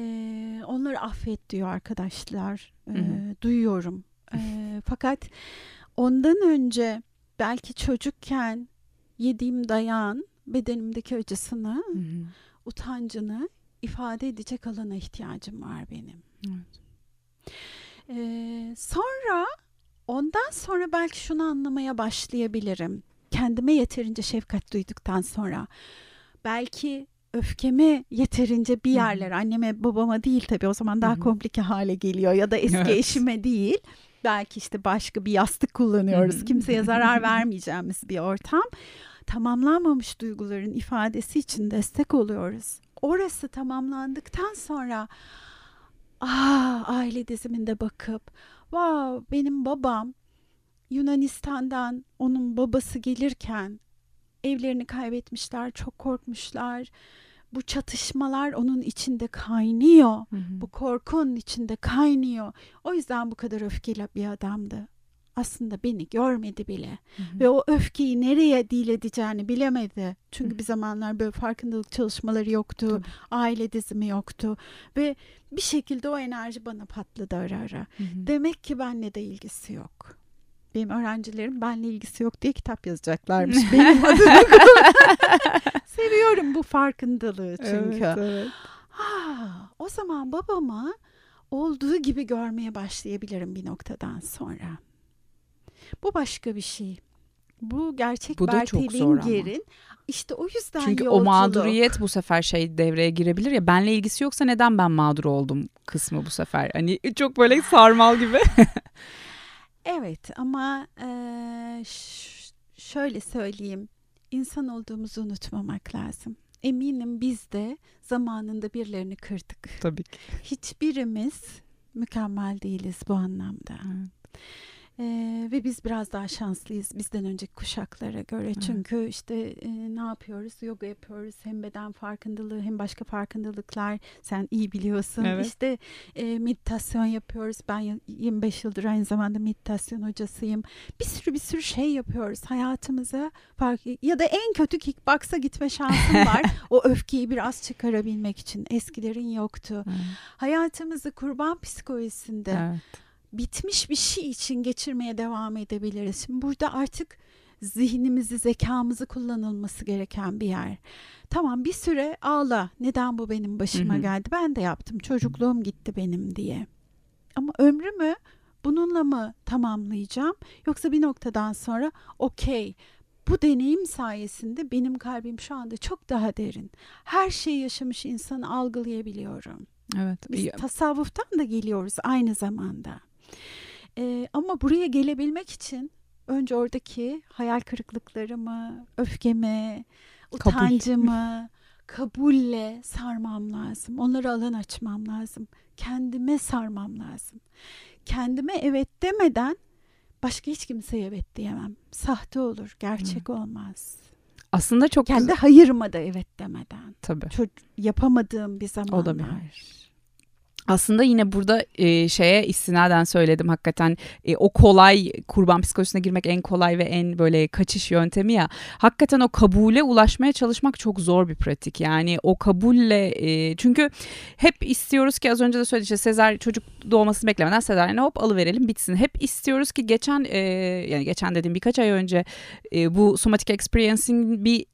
onları affet diyor arkadaşlar. E, duyuyorum. E, fakat ondan önce belki çocukken yediğim dayan bedenimdeki acısını, Hı hı. utancını ifade edecek alana ihtiyacım var benim. Evet. Ee, sonra ondan sonra belki şunu anlamaya başlayabilirim. Kendime yeterince şefkat duyduktan sonra belki öfkemi yeterince bir yerlere anneme babama değil tabii o zaman daha komplike hale geliyor ya da eski Evet. eşime değil. Belki işte başka bir yastık kullanıyoruz. Kimseye zarar vermeyeceğimiz bir ortam. Tamamlanmamış duyguların ifadesi için destek oluyoruz. Orası tamamlandıktan sonra aa, aile diziminde bakıp wow benim babam Yunanistan'dan onun babası gelirken evlerini kaybetmişler, çok korkmuşlar. Bu çatışmalar onun içinde kaynıyor. Hı hı. Bu korku onun içinde kaynıyor. O yüzden bu kadar öfkeli bir adamdı. Aslında beni görmedi bile. Hı hı. Ve o öfkeyi nereye dil edeceğini bilemedi. Çünkü Hı. bir zamanlar böyle farkındalık çalışmaları yoktu. Tabii. Aile dizimi yoktu. Ve bir şekilde o enerji bana patladı ara ara. Hı hı. Demek ki benle de ilgisi yok. Benim öğrencilerim benle ilgisi yok diye kitap yazacaklarmış. Benim adıma. Seviyorum bu farkındalığı çünkü. Evet, evet. Ha, o zaman babama olduğu gibi görmeye başlayabilirim bir noktadan sonra. Bu başka bir şey. Bu gerçek Bu da çok Bertel zor ama. İnger'in işte o yüzden Çünkü o yolculuk. mağduriyet bu sefer şey devreye girebilir ya benle ilgisi yoksa neden ben mağdur oldum kısmı bu sefer. Hani çok böyle sarmal gibi. Evet ama ş- şöyle söyleyeyim. İnsan olduğumuzu unutmamak lazım. Eminim biz de zamanında birilerini kırdık. Tabii ki. Hiçbirimiz mükemmel değiliz bu anlamda. Ee, ve biz biraz daha şanslıyız bizden önceki kuşaklara göre. Çünkü işte e, ne yapıyoruz? Yoga yapıyoruz. Hem beden farkındalığı hem başka farkındalıklar. Sen iyi biliyorsun. Evet. İşte e, meditasyon yapıyoruz. Ben y- 25 yıldır aynı zamanda meditasyon hocasıyım. Bir sürü bir sürü şey yapıyoruz. Hayatımıza fark ya da en kötü kickbox'a gitme şansım var. o öfkeyi biraz çıkarabilmek için. Eskilerin yoktu. Hayatımızı kurban psikolojisinde Evet. Bitmiş bir şey için geçirmeye devam edebiliriz. Şimdi burada artık zihnimizi, zekamızı kullanılması gereken bir yer. Tamam bir süre ağla. Neden bu benim başıma Hı hı. geldi? Ben de yaptım. Çocukluğum gitti benim diye. Ama ömrümü bununla mı tamamlayacağım? Yoksa bir noktadan sonra okey bu deneyim sayesinde benim kalbim şu anda çok daha derin. Her şeyi yaşamış insanı algılayabiliyorum. Evet. Biz tasavvuftan da geliyoruz aynı zamanda. Ee, ama buraya gelebilmek için önce oradaki hayal kırıklıklarımı, öfkemi, Kabul. utancımı kabulle sarmam lazım. Onlara alan açmam lazım. Kendime sarmam lazım. Kendime evet demeden başka hiç kimseye evet diyemem. Sahte olur, gerçek olmaz. Aslında çok Kendi güzel. hayırıma da evet demeden. Tabii. Ço- yapamadığım bir zamanlar. O da bir hayır. Aslında yine burada e, şeye istinaden söyledim hakikaten e, o kolay kurban psikolojisine girmek en kolay ve en böyle kaçış yöntemi ya. Hakikaten o kabule ulaşmaya çalışmak çok zor bir pratik. Yani o kabulle e, çünkü hep istiyoruz ki az önce de söyledik işte Sezar çocuk doğmasını beklemeden Sezaryen'e hop alıverelim bitsin. Hep istiyoruz ki geçen e, yani geçen dediğim birkaç ay önce e, bu somatic experiencing bir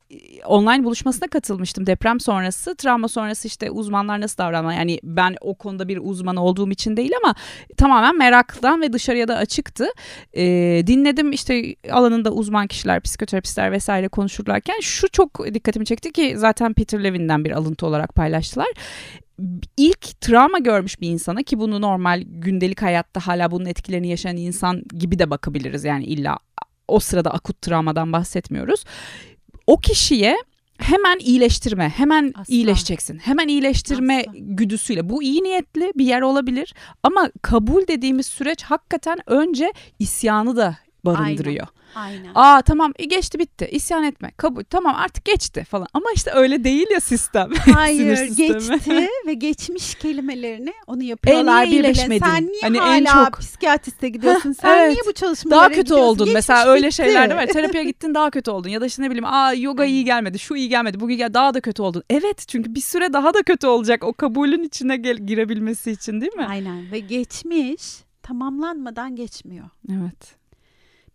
online buluşmasına katılmıştım deprem sonrası. Travma sonrası işte uzmanlar nasıl davranmalı? Yani ben o konuda bir uzman olduğum için değil ama tamamen meraktan ve dışarıya da açıktı. E, dinledim işte alanında uzman kişiler, psikoterapistler vesaire konuşurlarken şu çok dikkatimi çekti ki zaten Peter Levin'den bir alıntı olarak paylaştılar ilk travma görmüş bir insana ki bunu normal gündelik hayatta hala bunun etkilerini yaşayan insan gibi de bakabiliriz. Yani illa o sırada akut travmadan bahsetmiyoruz. O kişiye hemen iyileştirme, hemen Asla. iyileşeceksin. Hemen iyileştirme Asla. güdüsüyle. Bu iyi niyetli bir yer olabilir ama kabul dediğimiz süreç hakikaten önce isyanı da barındırıyor. Aynen. Aynen. Aa tamam e, geçti bitti isyan etme kabul tamam artık geçti falan ama işte öyle değil ya sistem. Hayır geçti ve geçmiş kelimelerini onu yapıyorlar e, birbirine. Sen niye hani hala en çok... psikiyatriste gidiyorsun sen evet. niye bu çalışmalara Daha kötü oldun geçmiş mesela öyle bitti. şeyler de var terapiye gittin daha kötü oldun ya da işte ne bileyim aa yoga iyi gelmedi şu iyi gelmedi bu iyi gelmedi daha da kötü oldun. Evet çünkü bir süre daha da kötü olacak o kabulün içine gel- girebilmesi için değil mi? Aynen ve geçmiş tamamlanmadan geçmiyor. Evet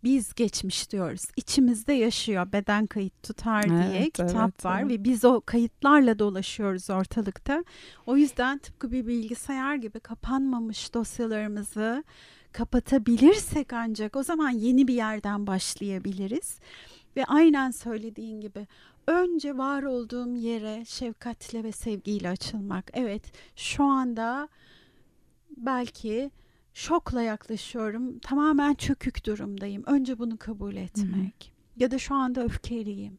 biz geçmiş diyoruz. İçimizde yaşıyor beden kayıt tutar diye evet, kitap evet, var evet. ve biz o kayıtlarla dolaşıyoruz ortalıkta. O yüzden tıpkı bir bilgisayar gibi kapanmamış dosyalarımızı kapatabilirsek ancak o zaman yeni bir yerden başlayabiliriz. Ve aynen söylediğin gibi önce var olduğum yere şefkatle ve sevgiyle açılmak. Evet şu anda belki şokla yaklaşıyorum. Tamamen çökük durumdayım. Önce bunu kabul etmek. Hı-hı. Ya da şu anda öfkeliyim.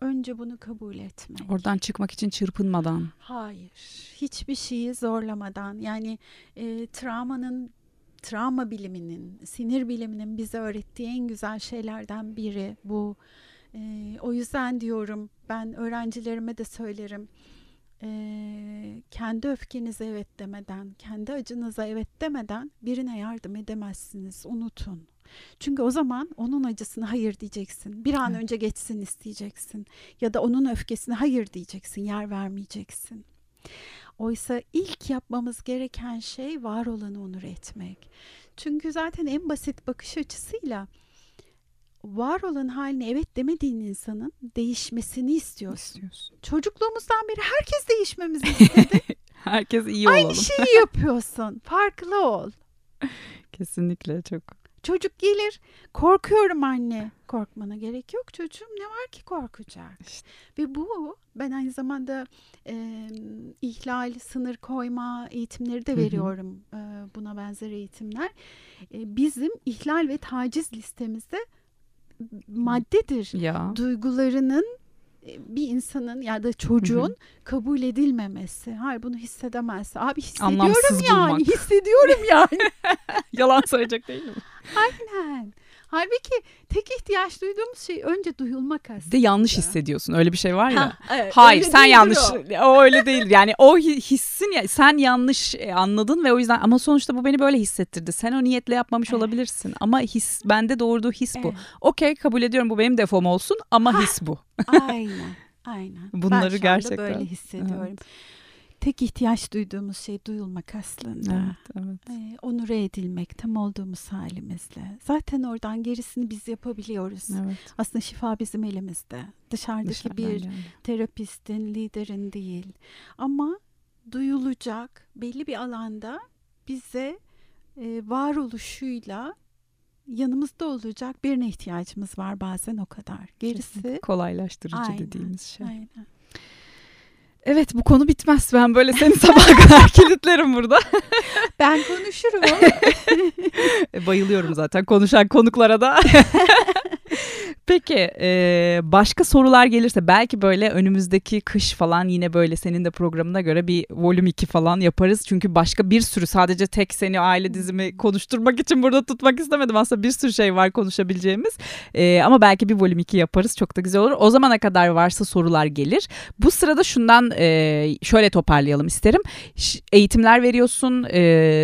Önce bunu kabul etmek. Oradan çıkmak için çırpınmadan. Hayır. Hiçbir şeyi zorlamadan. Yani e, travmanın travma biliminin, sinir biliminin bize öğrettiği en güzel şeylerden biri bu. E, o yüzden diyorum ben öğrencilerime de söylerim e, kendi öfkenize evet demeden, kendi acınıza evet demeden birine yardım edemezsiniz. Unutun. Çünkü o zaman onun acısına hayır diyeceksin. Bir an evet. önce geçsin isteyeceksin. Ya da onun öfkesine hayır diyeceksin. Yer vermeyeceksin. Oysa ilk yapmamız gereken şey var olanı onur etmek. Çünkü zaten en basit bakış açısıyla var olan haline evet demediğin insanın değişmesini istiyorsun. istiyorsun. Çocukluğumuzdan beri herkes değişmemizi istedi. herkes iyi olalım. Aynı şeyi yapıyorsun. Farklı ol. Kesinlikle çok. Çocuk gelir. Korkuyorum anne. Korkmana gerek yok çocuğum. Ne var ki korkacak? İşte. Ve bu ben aynı zamanda e, ihlal, sınır koyma eğitimleri de veriyorum. E, buna benzer eğitimler. E, bizim ihlal ve taciz listemizde maddedir. Ya. Duygularının e, bir insanın ya da çocuğun Hı-hı. kabul edilmemesi. Hayır bunu hissedemezse. Abi hissediyorum Anlamsız yani. Bulmak. Hissediyorum yani. Yalan söyleyecek değil mi? Aynen. Halbuki tek ihtiyaç duyduğumuz şey önce duyulmak aslında. De yanlış hissediyorsun. Öyle bir şey var ya. Ha, evet, Hayır sen yanlış. O. o öyle değil. Yani o hissin ya sen yanlış e, anladın ve o yüzden ama sonuçta bu beni böyle hissettirdi. Sen o niyetle yapmamış evet. olabilirsin ama his bende doğurduğu his evet. bu. Okey kabul ediyorum bu benim defom olsun ama ha. his bu. aynen. Aynen. Bunları ben gerçekten böyle hissediyorum. Evet tek ihtiyaç duyduğumuz şey duyulmak aslında. Evet, evet. Ee, onure edilmek tam olduğumuz halimizle. Zaten oradan gerisini biz yapabiliyoruz. Evet. Aslında şifa bizim elimizde. Dışarıdaki Dışarıdan bir yani. terapistin, liderin değil. Ama duyulacak belli bir alanda bize e, varoluşuyla yanımızda olacak birine ihtiyacımız var bazen o kadar. Gerisi kolaylaştırıcı aynen, dediğimiz şey. Aynen. Evet bu konu bitmez. Ben böyle seni sabah kadar kilitlerim burada. ben konuşurum. E, bayılıyorum zaten konuşan konuklara da. Peki e, başka sorular gelirse belki böyle önümüzdeki kış falan yine böyle senin de programına göre bir volüm 2 falan yaparız. Çünkü başka bir sürü sadece tek seni aile dizimi konuşturmak için burada tutmak istemedim. Aslında bir sürü şey var konuşabileceğimiz. E, ama belki bir volüm 2 yaparız çok da güzel olur. O zamana kadar varsa sorular gelir. Bu sırada şundan e, şöyle toparlayalım isterim. Eğitimler veriyorsun, e,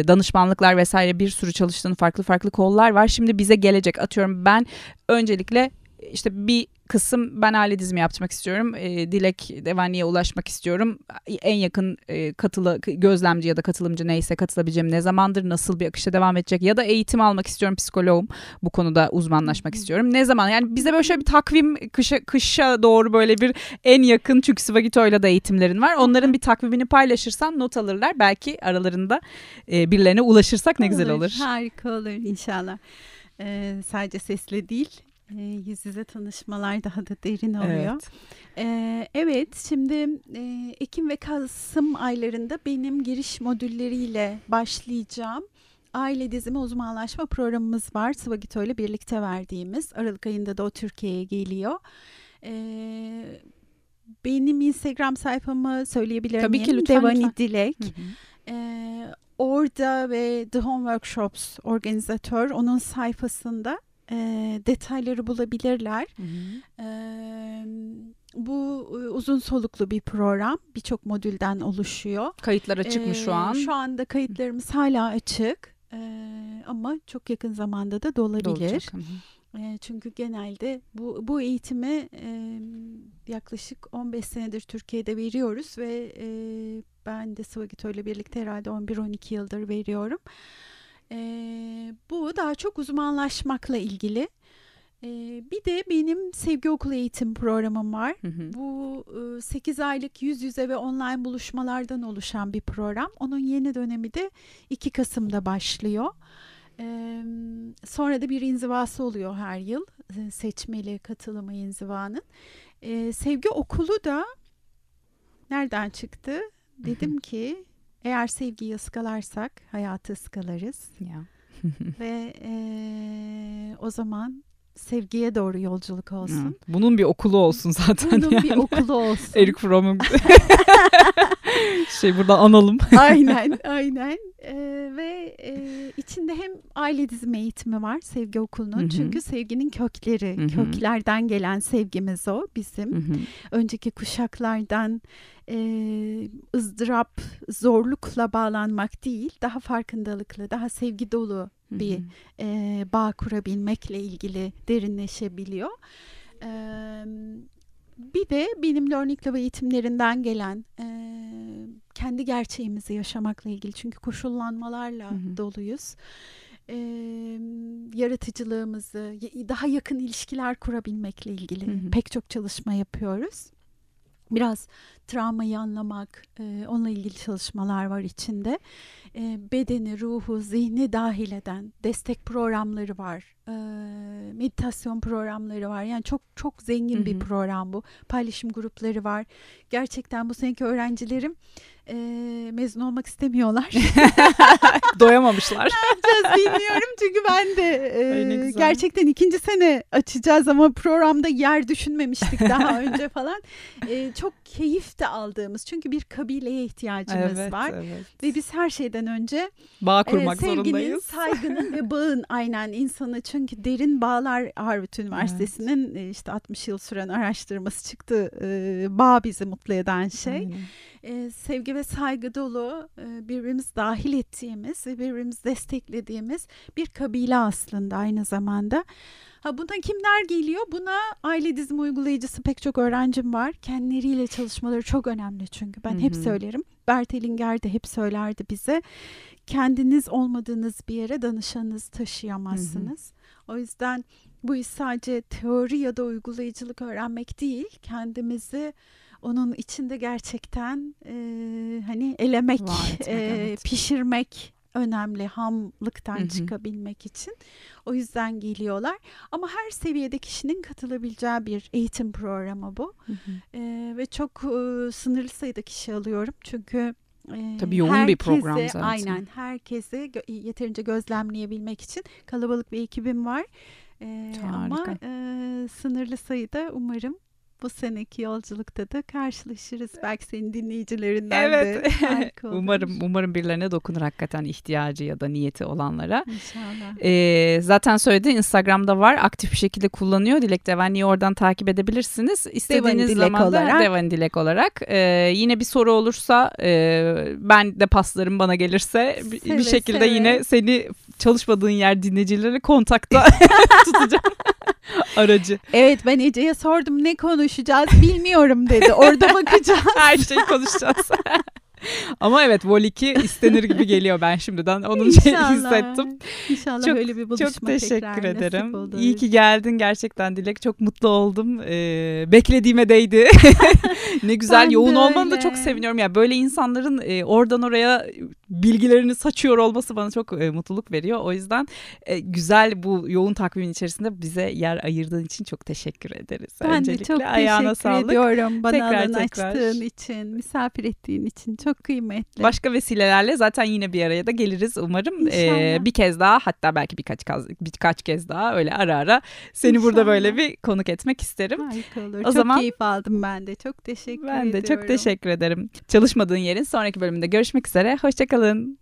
danışmanlıklar vesaire bir sürü çalıştığın farklı farklı kollar var. Şimdi bize gelecek atıyorum ben öncelikle işte bir kısım ben aile dizimi yapmak istiyorum. E, Dilek Devani'ye ulaşmak istiyorum. En yakın e, katılı gözlemci ya da katılımcı neyse katılabileceğim ne zamandır nasıl bir akışa devam edecek ya da eğitim almak istiyorum psikoloğum bu konuda uzmanlaşmak istiyorum. Ne zaman yani bize böyle şöyle bir takvim kışa, kışa doğru böyle bir en yakın çünkü Svagito'yla da eğitimlerin var. Onların bir takvimini paylaşırsan not alırlar. Belki aralarında e, birilerine ulaşırsak ne güzel olur. Harika olur inşallah. Ee, sadece sesle değil e, yüz yüze tanışmalar daha da derin oluyor. Evet, ee, evet şimdi e, Ekim ve Kasım aylarında benim giriş modülleriyle başlayacağım. Aile dizimi uzmanlaşma programımız var. Svagito ile birlikte verdiğimiz. Aralık ayında da o Türkiye'ye geliyor. Ee, benim Instagram sayfamı söyleyebilir Tabii miyim? ki lütfen. Devani lütfen. Dilek. Hı hı. Ee, orada ve The Home Workshops organizatör onun sayfasında e, detayları bulabilirler. Hı hı. E, bu uzun soluklu bir program. Birçok modülden oluşuyor. Kayıtlar açık mı şu an? Şu anda kayıtlarımız hala açık. E, ama çok yakın zamanda da dolabilir. E, çünkü genelde bu, bu eğitimi e, yaklaşık 15 senedir Türkiye'de veriyoruz ve e, ben de Svagito ile birlikte herhalde 11-12 yıldır veriyorum. E, bu daha çok uzmanlaşmakla ilgili. E, bir de benim sevgi okulu eğitim programım var. Hı hı. Bu e, 8 aylık yüz yüze ve online buluşmalardan oluşan bir program. Onun yeni dönemi de 2 Kasım'da başlıyor. Ee, sonra da bir inzivası oluyor her yıl seçmeli katılımı inzivanın. Ee, sevgi okulu da nereden çıktı? Dedim ki eğer sevgiyi ıskalarsak hayatı ıskalarız. Ya. Ve e, o zaman sevgiye doğru yolculuk olsun. Bunun bir okulu olsun zaten. Bunun yani. bir okulu olsun. Eric Fromm'un şey burada analım. aynen, aynen. Ee, ve e, içinde hem aile dizimi eğitimi var sevgi okulunun. Hı-hı. Çünkü sevginin kökleri, Hı-hı. köklerden gelen sevgimiz o bizim. Hı-hı. Önceki kuşaklardan e, ızdırap, zorlukla bağlanmak değil, daha farkındalıklı, daha sevgi dolu bir e, bağ kurabilmekle ilgili derinleşebiliyor. E, bir de benim Learning Love eğitimlerinden gelen e, kendi gerçeğimizi yaşamakla ilgili çünkü koşullanmalarla hı hı. doluyuz. E, yaratıcılığımızı, daha yakın ilişkiler kurabilmekle ilgili hı hı. pek çok çalışma yapıyoruz biraz travmayı anlamak, e, onunla ilgili çalışmalar var içinde. E, bedeni, ruhu, zihni dahil eden destek programları var. E, meditasyon programları var. Yani çok çok zengin Hı-hı. bir program bu. Paylaşım grupları var. Gerçekten bu seneki öğrencilerim e, mezun olmak istemiyorlar. Doyamamışlar. ne yapacağız bilmiyorum çünkü ben de e, gerçekten ikinci sene açacağız ama programda yer düşünmemiştik daha önce falan. E, çok keyif de aldığımız çünkü bir kabileye ihtiyacımız evet, var evet. ve biz her şeyden önce bağ kurmak e, sevginin, zorundayız. saygının ve bağın aynen insanı çünkü derin bağlar Harvard Üniversitesi'nin evet. işte 60 yıl süren araştırması çıktı. E, bağ bizi mutlu eden şey. E, sevgi ve saygı dolu e, birbirimiz dahil ettiğimiz ve birbirimizi desteklediğimiz bir kabile aslında aynı zamanda. Ha buna kimler geliyor? Buna aile dizimi uygulayıcısı pek çok öğrencim var. Kendileriyle çalışmaları çok önemli çünkü ben Hı-hı. hep söylerim. Bert Hellinger de hep söylerdi bize. Kendiniz olmadığınız bir yere danışanınız taşıyamazsınız. Hı-hı. O yüzden bu iş sadece teori ya da uygulayıcılık öğrenmek değil. Kendimizi onun içinde gerçekten e, hani elemek, etmek, e, evet. pişirmek önemli hamlıktan Hı-hı. çıkabilmek için. O yüzden geliyorlar. Ama her seviyede kişinin katılabileceği bir eğitim programı bu. E, ve çok e, sınırlı sayıda kişi alıyorum. Çünkü e, Tabii yoğun herkese, bir program zaten. Aynen herkese gö- yeterince gözlemleyebilmek için kalabalık bir ekibim var. E, ama e, sınırlı sayıda umarım bu seneki yolculukta da karşılaşırız. Belki senin dinleyicilerinden evet. de. umarım umarım birilerine dokunur hakikaten ihtiyacı ya da niyeti olanlara. İnşallah. Ee, zaten söyledi Instagram'da var. Aktif bir şekilde kullanıyor. Dilek Devenli'yi oradan takip edebilirsiniz. İstediğiniz zaman da Devan Dilek olarak. Ee, yine bir soru olursa e, ben de paslarım bana gelirse seve, bir şekilde seve. yine seni çalışmadığın yer dinleyicileri kontakta tutacağım. Aracı. Evet ben Ece'ye sordum ne konuşacağız bilmiyorum dedi. Orada bakacağız. Her şeyi konuşacağız. Ama evet Vol 2 istenir gibi geliyor ben şimdiden onun şeyini hissettim. İnşallah Çok- öyle bir buluşma Çok teşekkür ederim. İyi ki geldin gerçekten Dilek. Çok mutlu oldum. Ee, beklediğime değdi. ne güzel Ben yoğun de olmanı da çok seviniyorum. Ya böyle insanların e, oradan oraya bilgilerini saçıyor olması bana çok e, mutluluk veriyor. O yüzden e, güzel bu yoğun takvimin içerisinde bize yer ayırdığın için çok teşekkür ederiz. Ben de Öncelikle çok ayağına teşekkür sağlık. ediyorum bana Tekrar, alan tekrar. açtığın için, misafir ettiğin için çok kıymetli. Başka vesilelerle zaten yine bir araya da geliriz umarım. Ee, bir kez daha hatta belki birkaç kez birkaç kez daha öyle ara ara seni burada İnşallah. böyle bir konuk etmek isterim. Harika olur. O çok zaman- keyif aldım ben de. Çok teşekkür Ben de ediyorum. çok teşekkür ederim. Çalışmadığın yerin sonraki bölümünde görüşmek üzere. Hoşçakalın.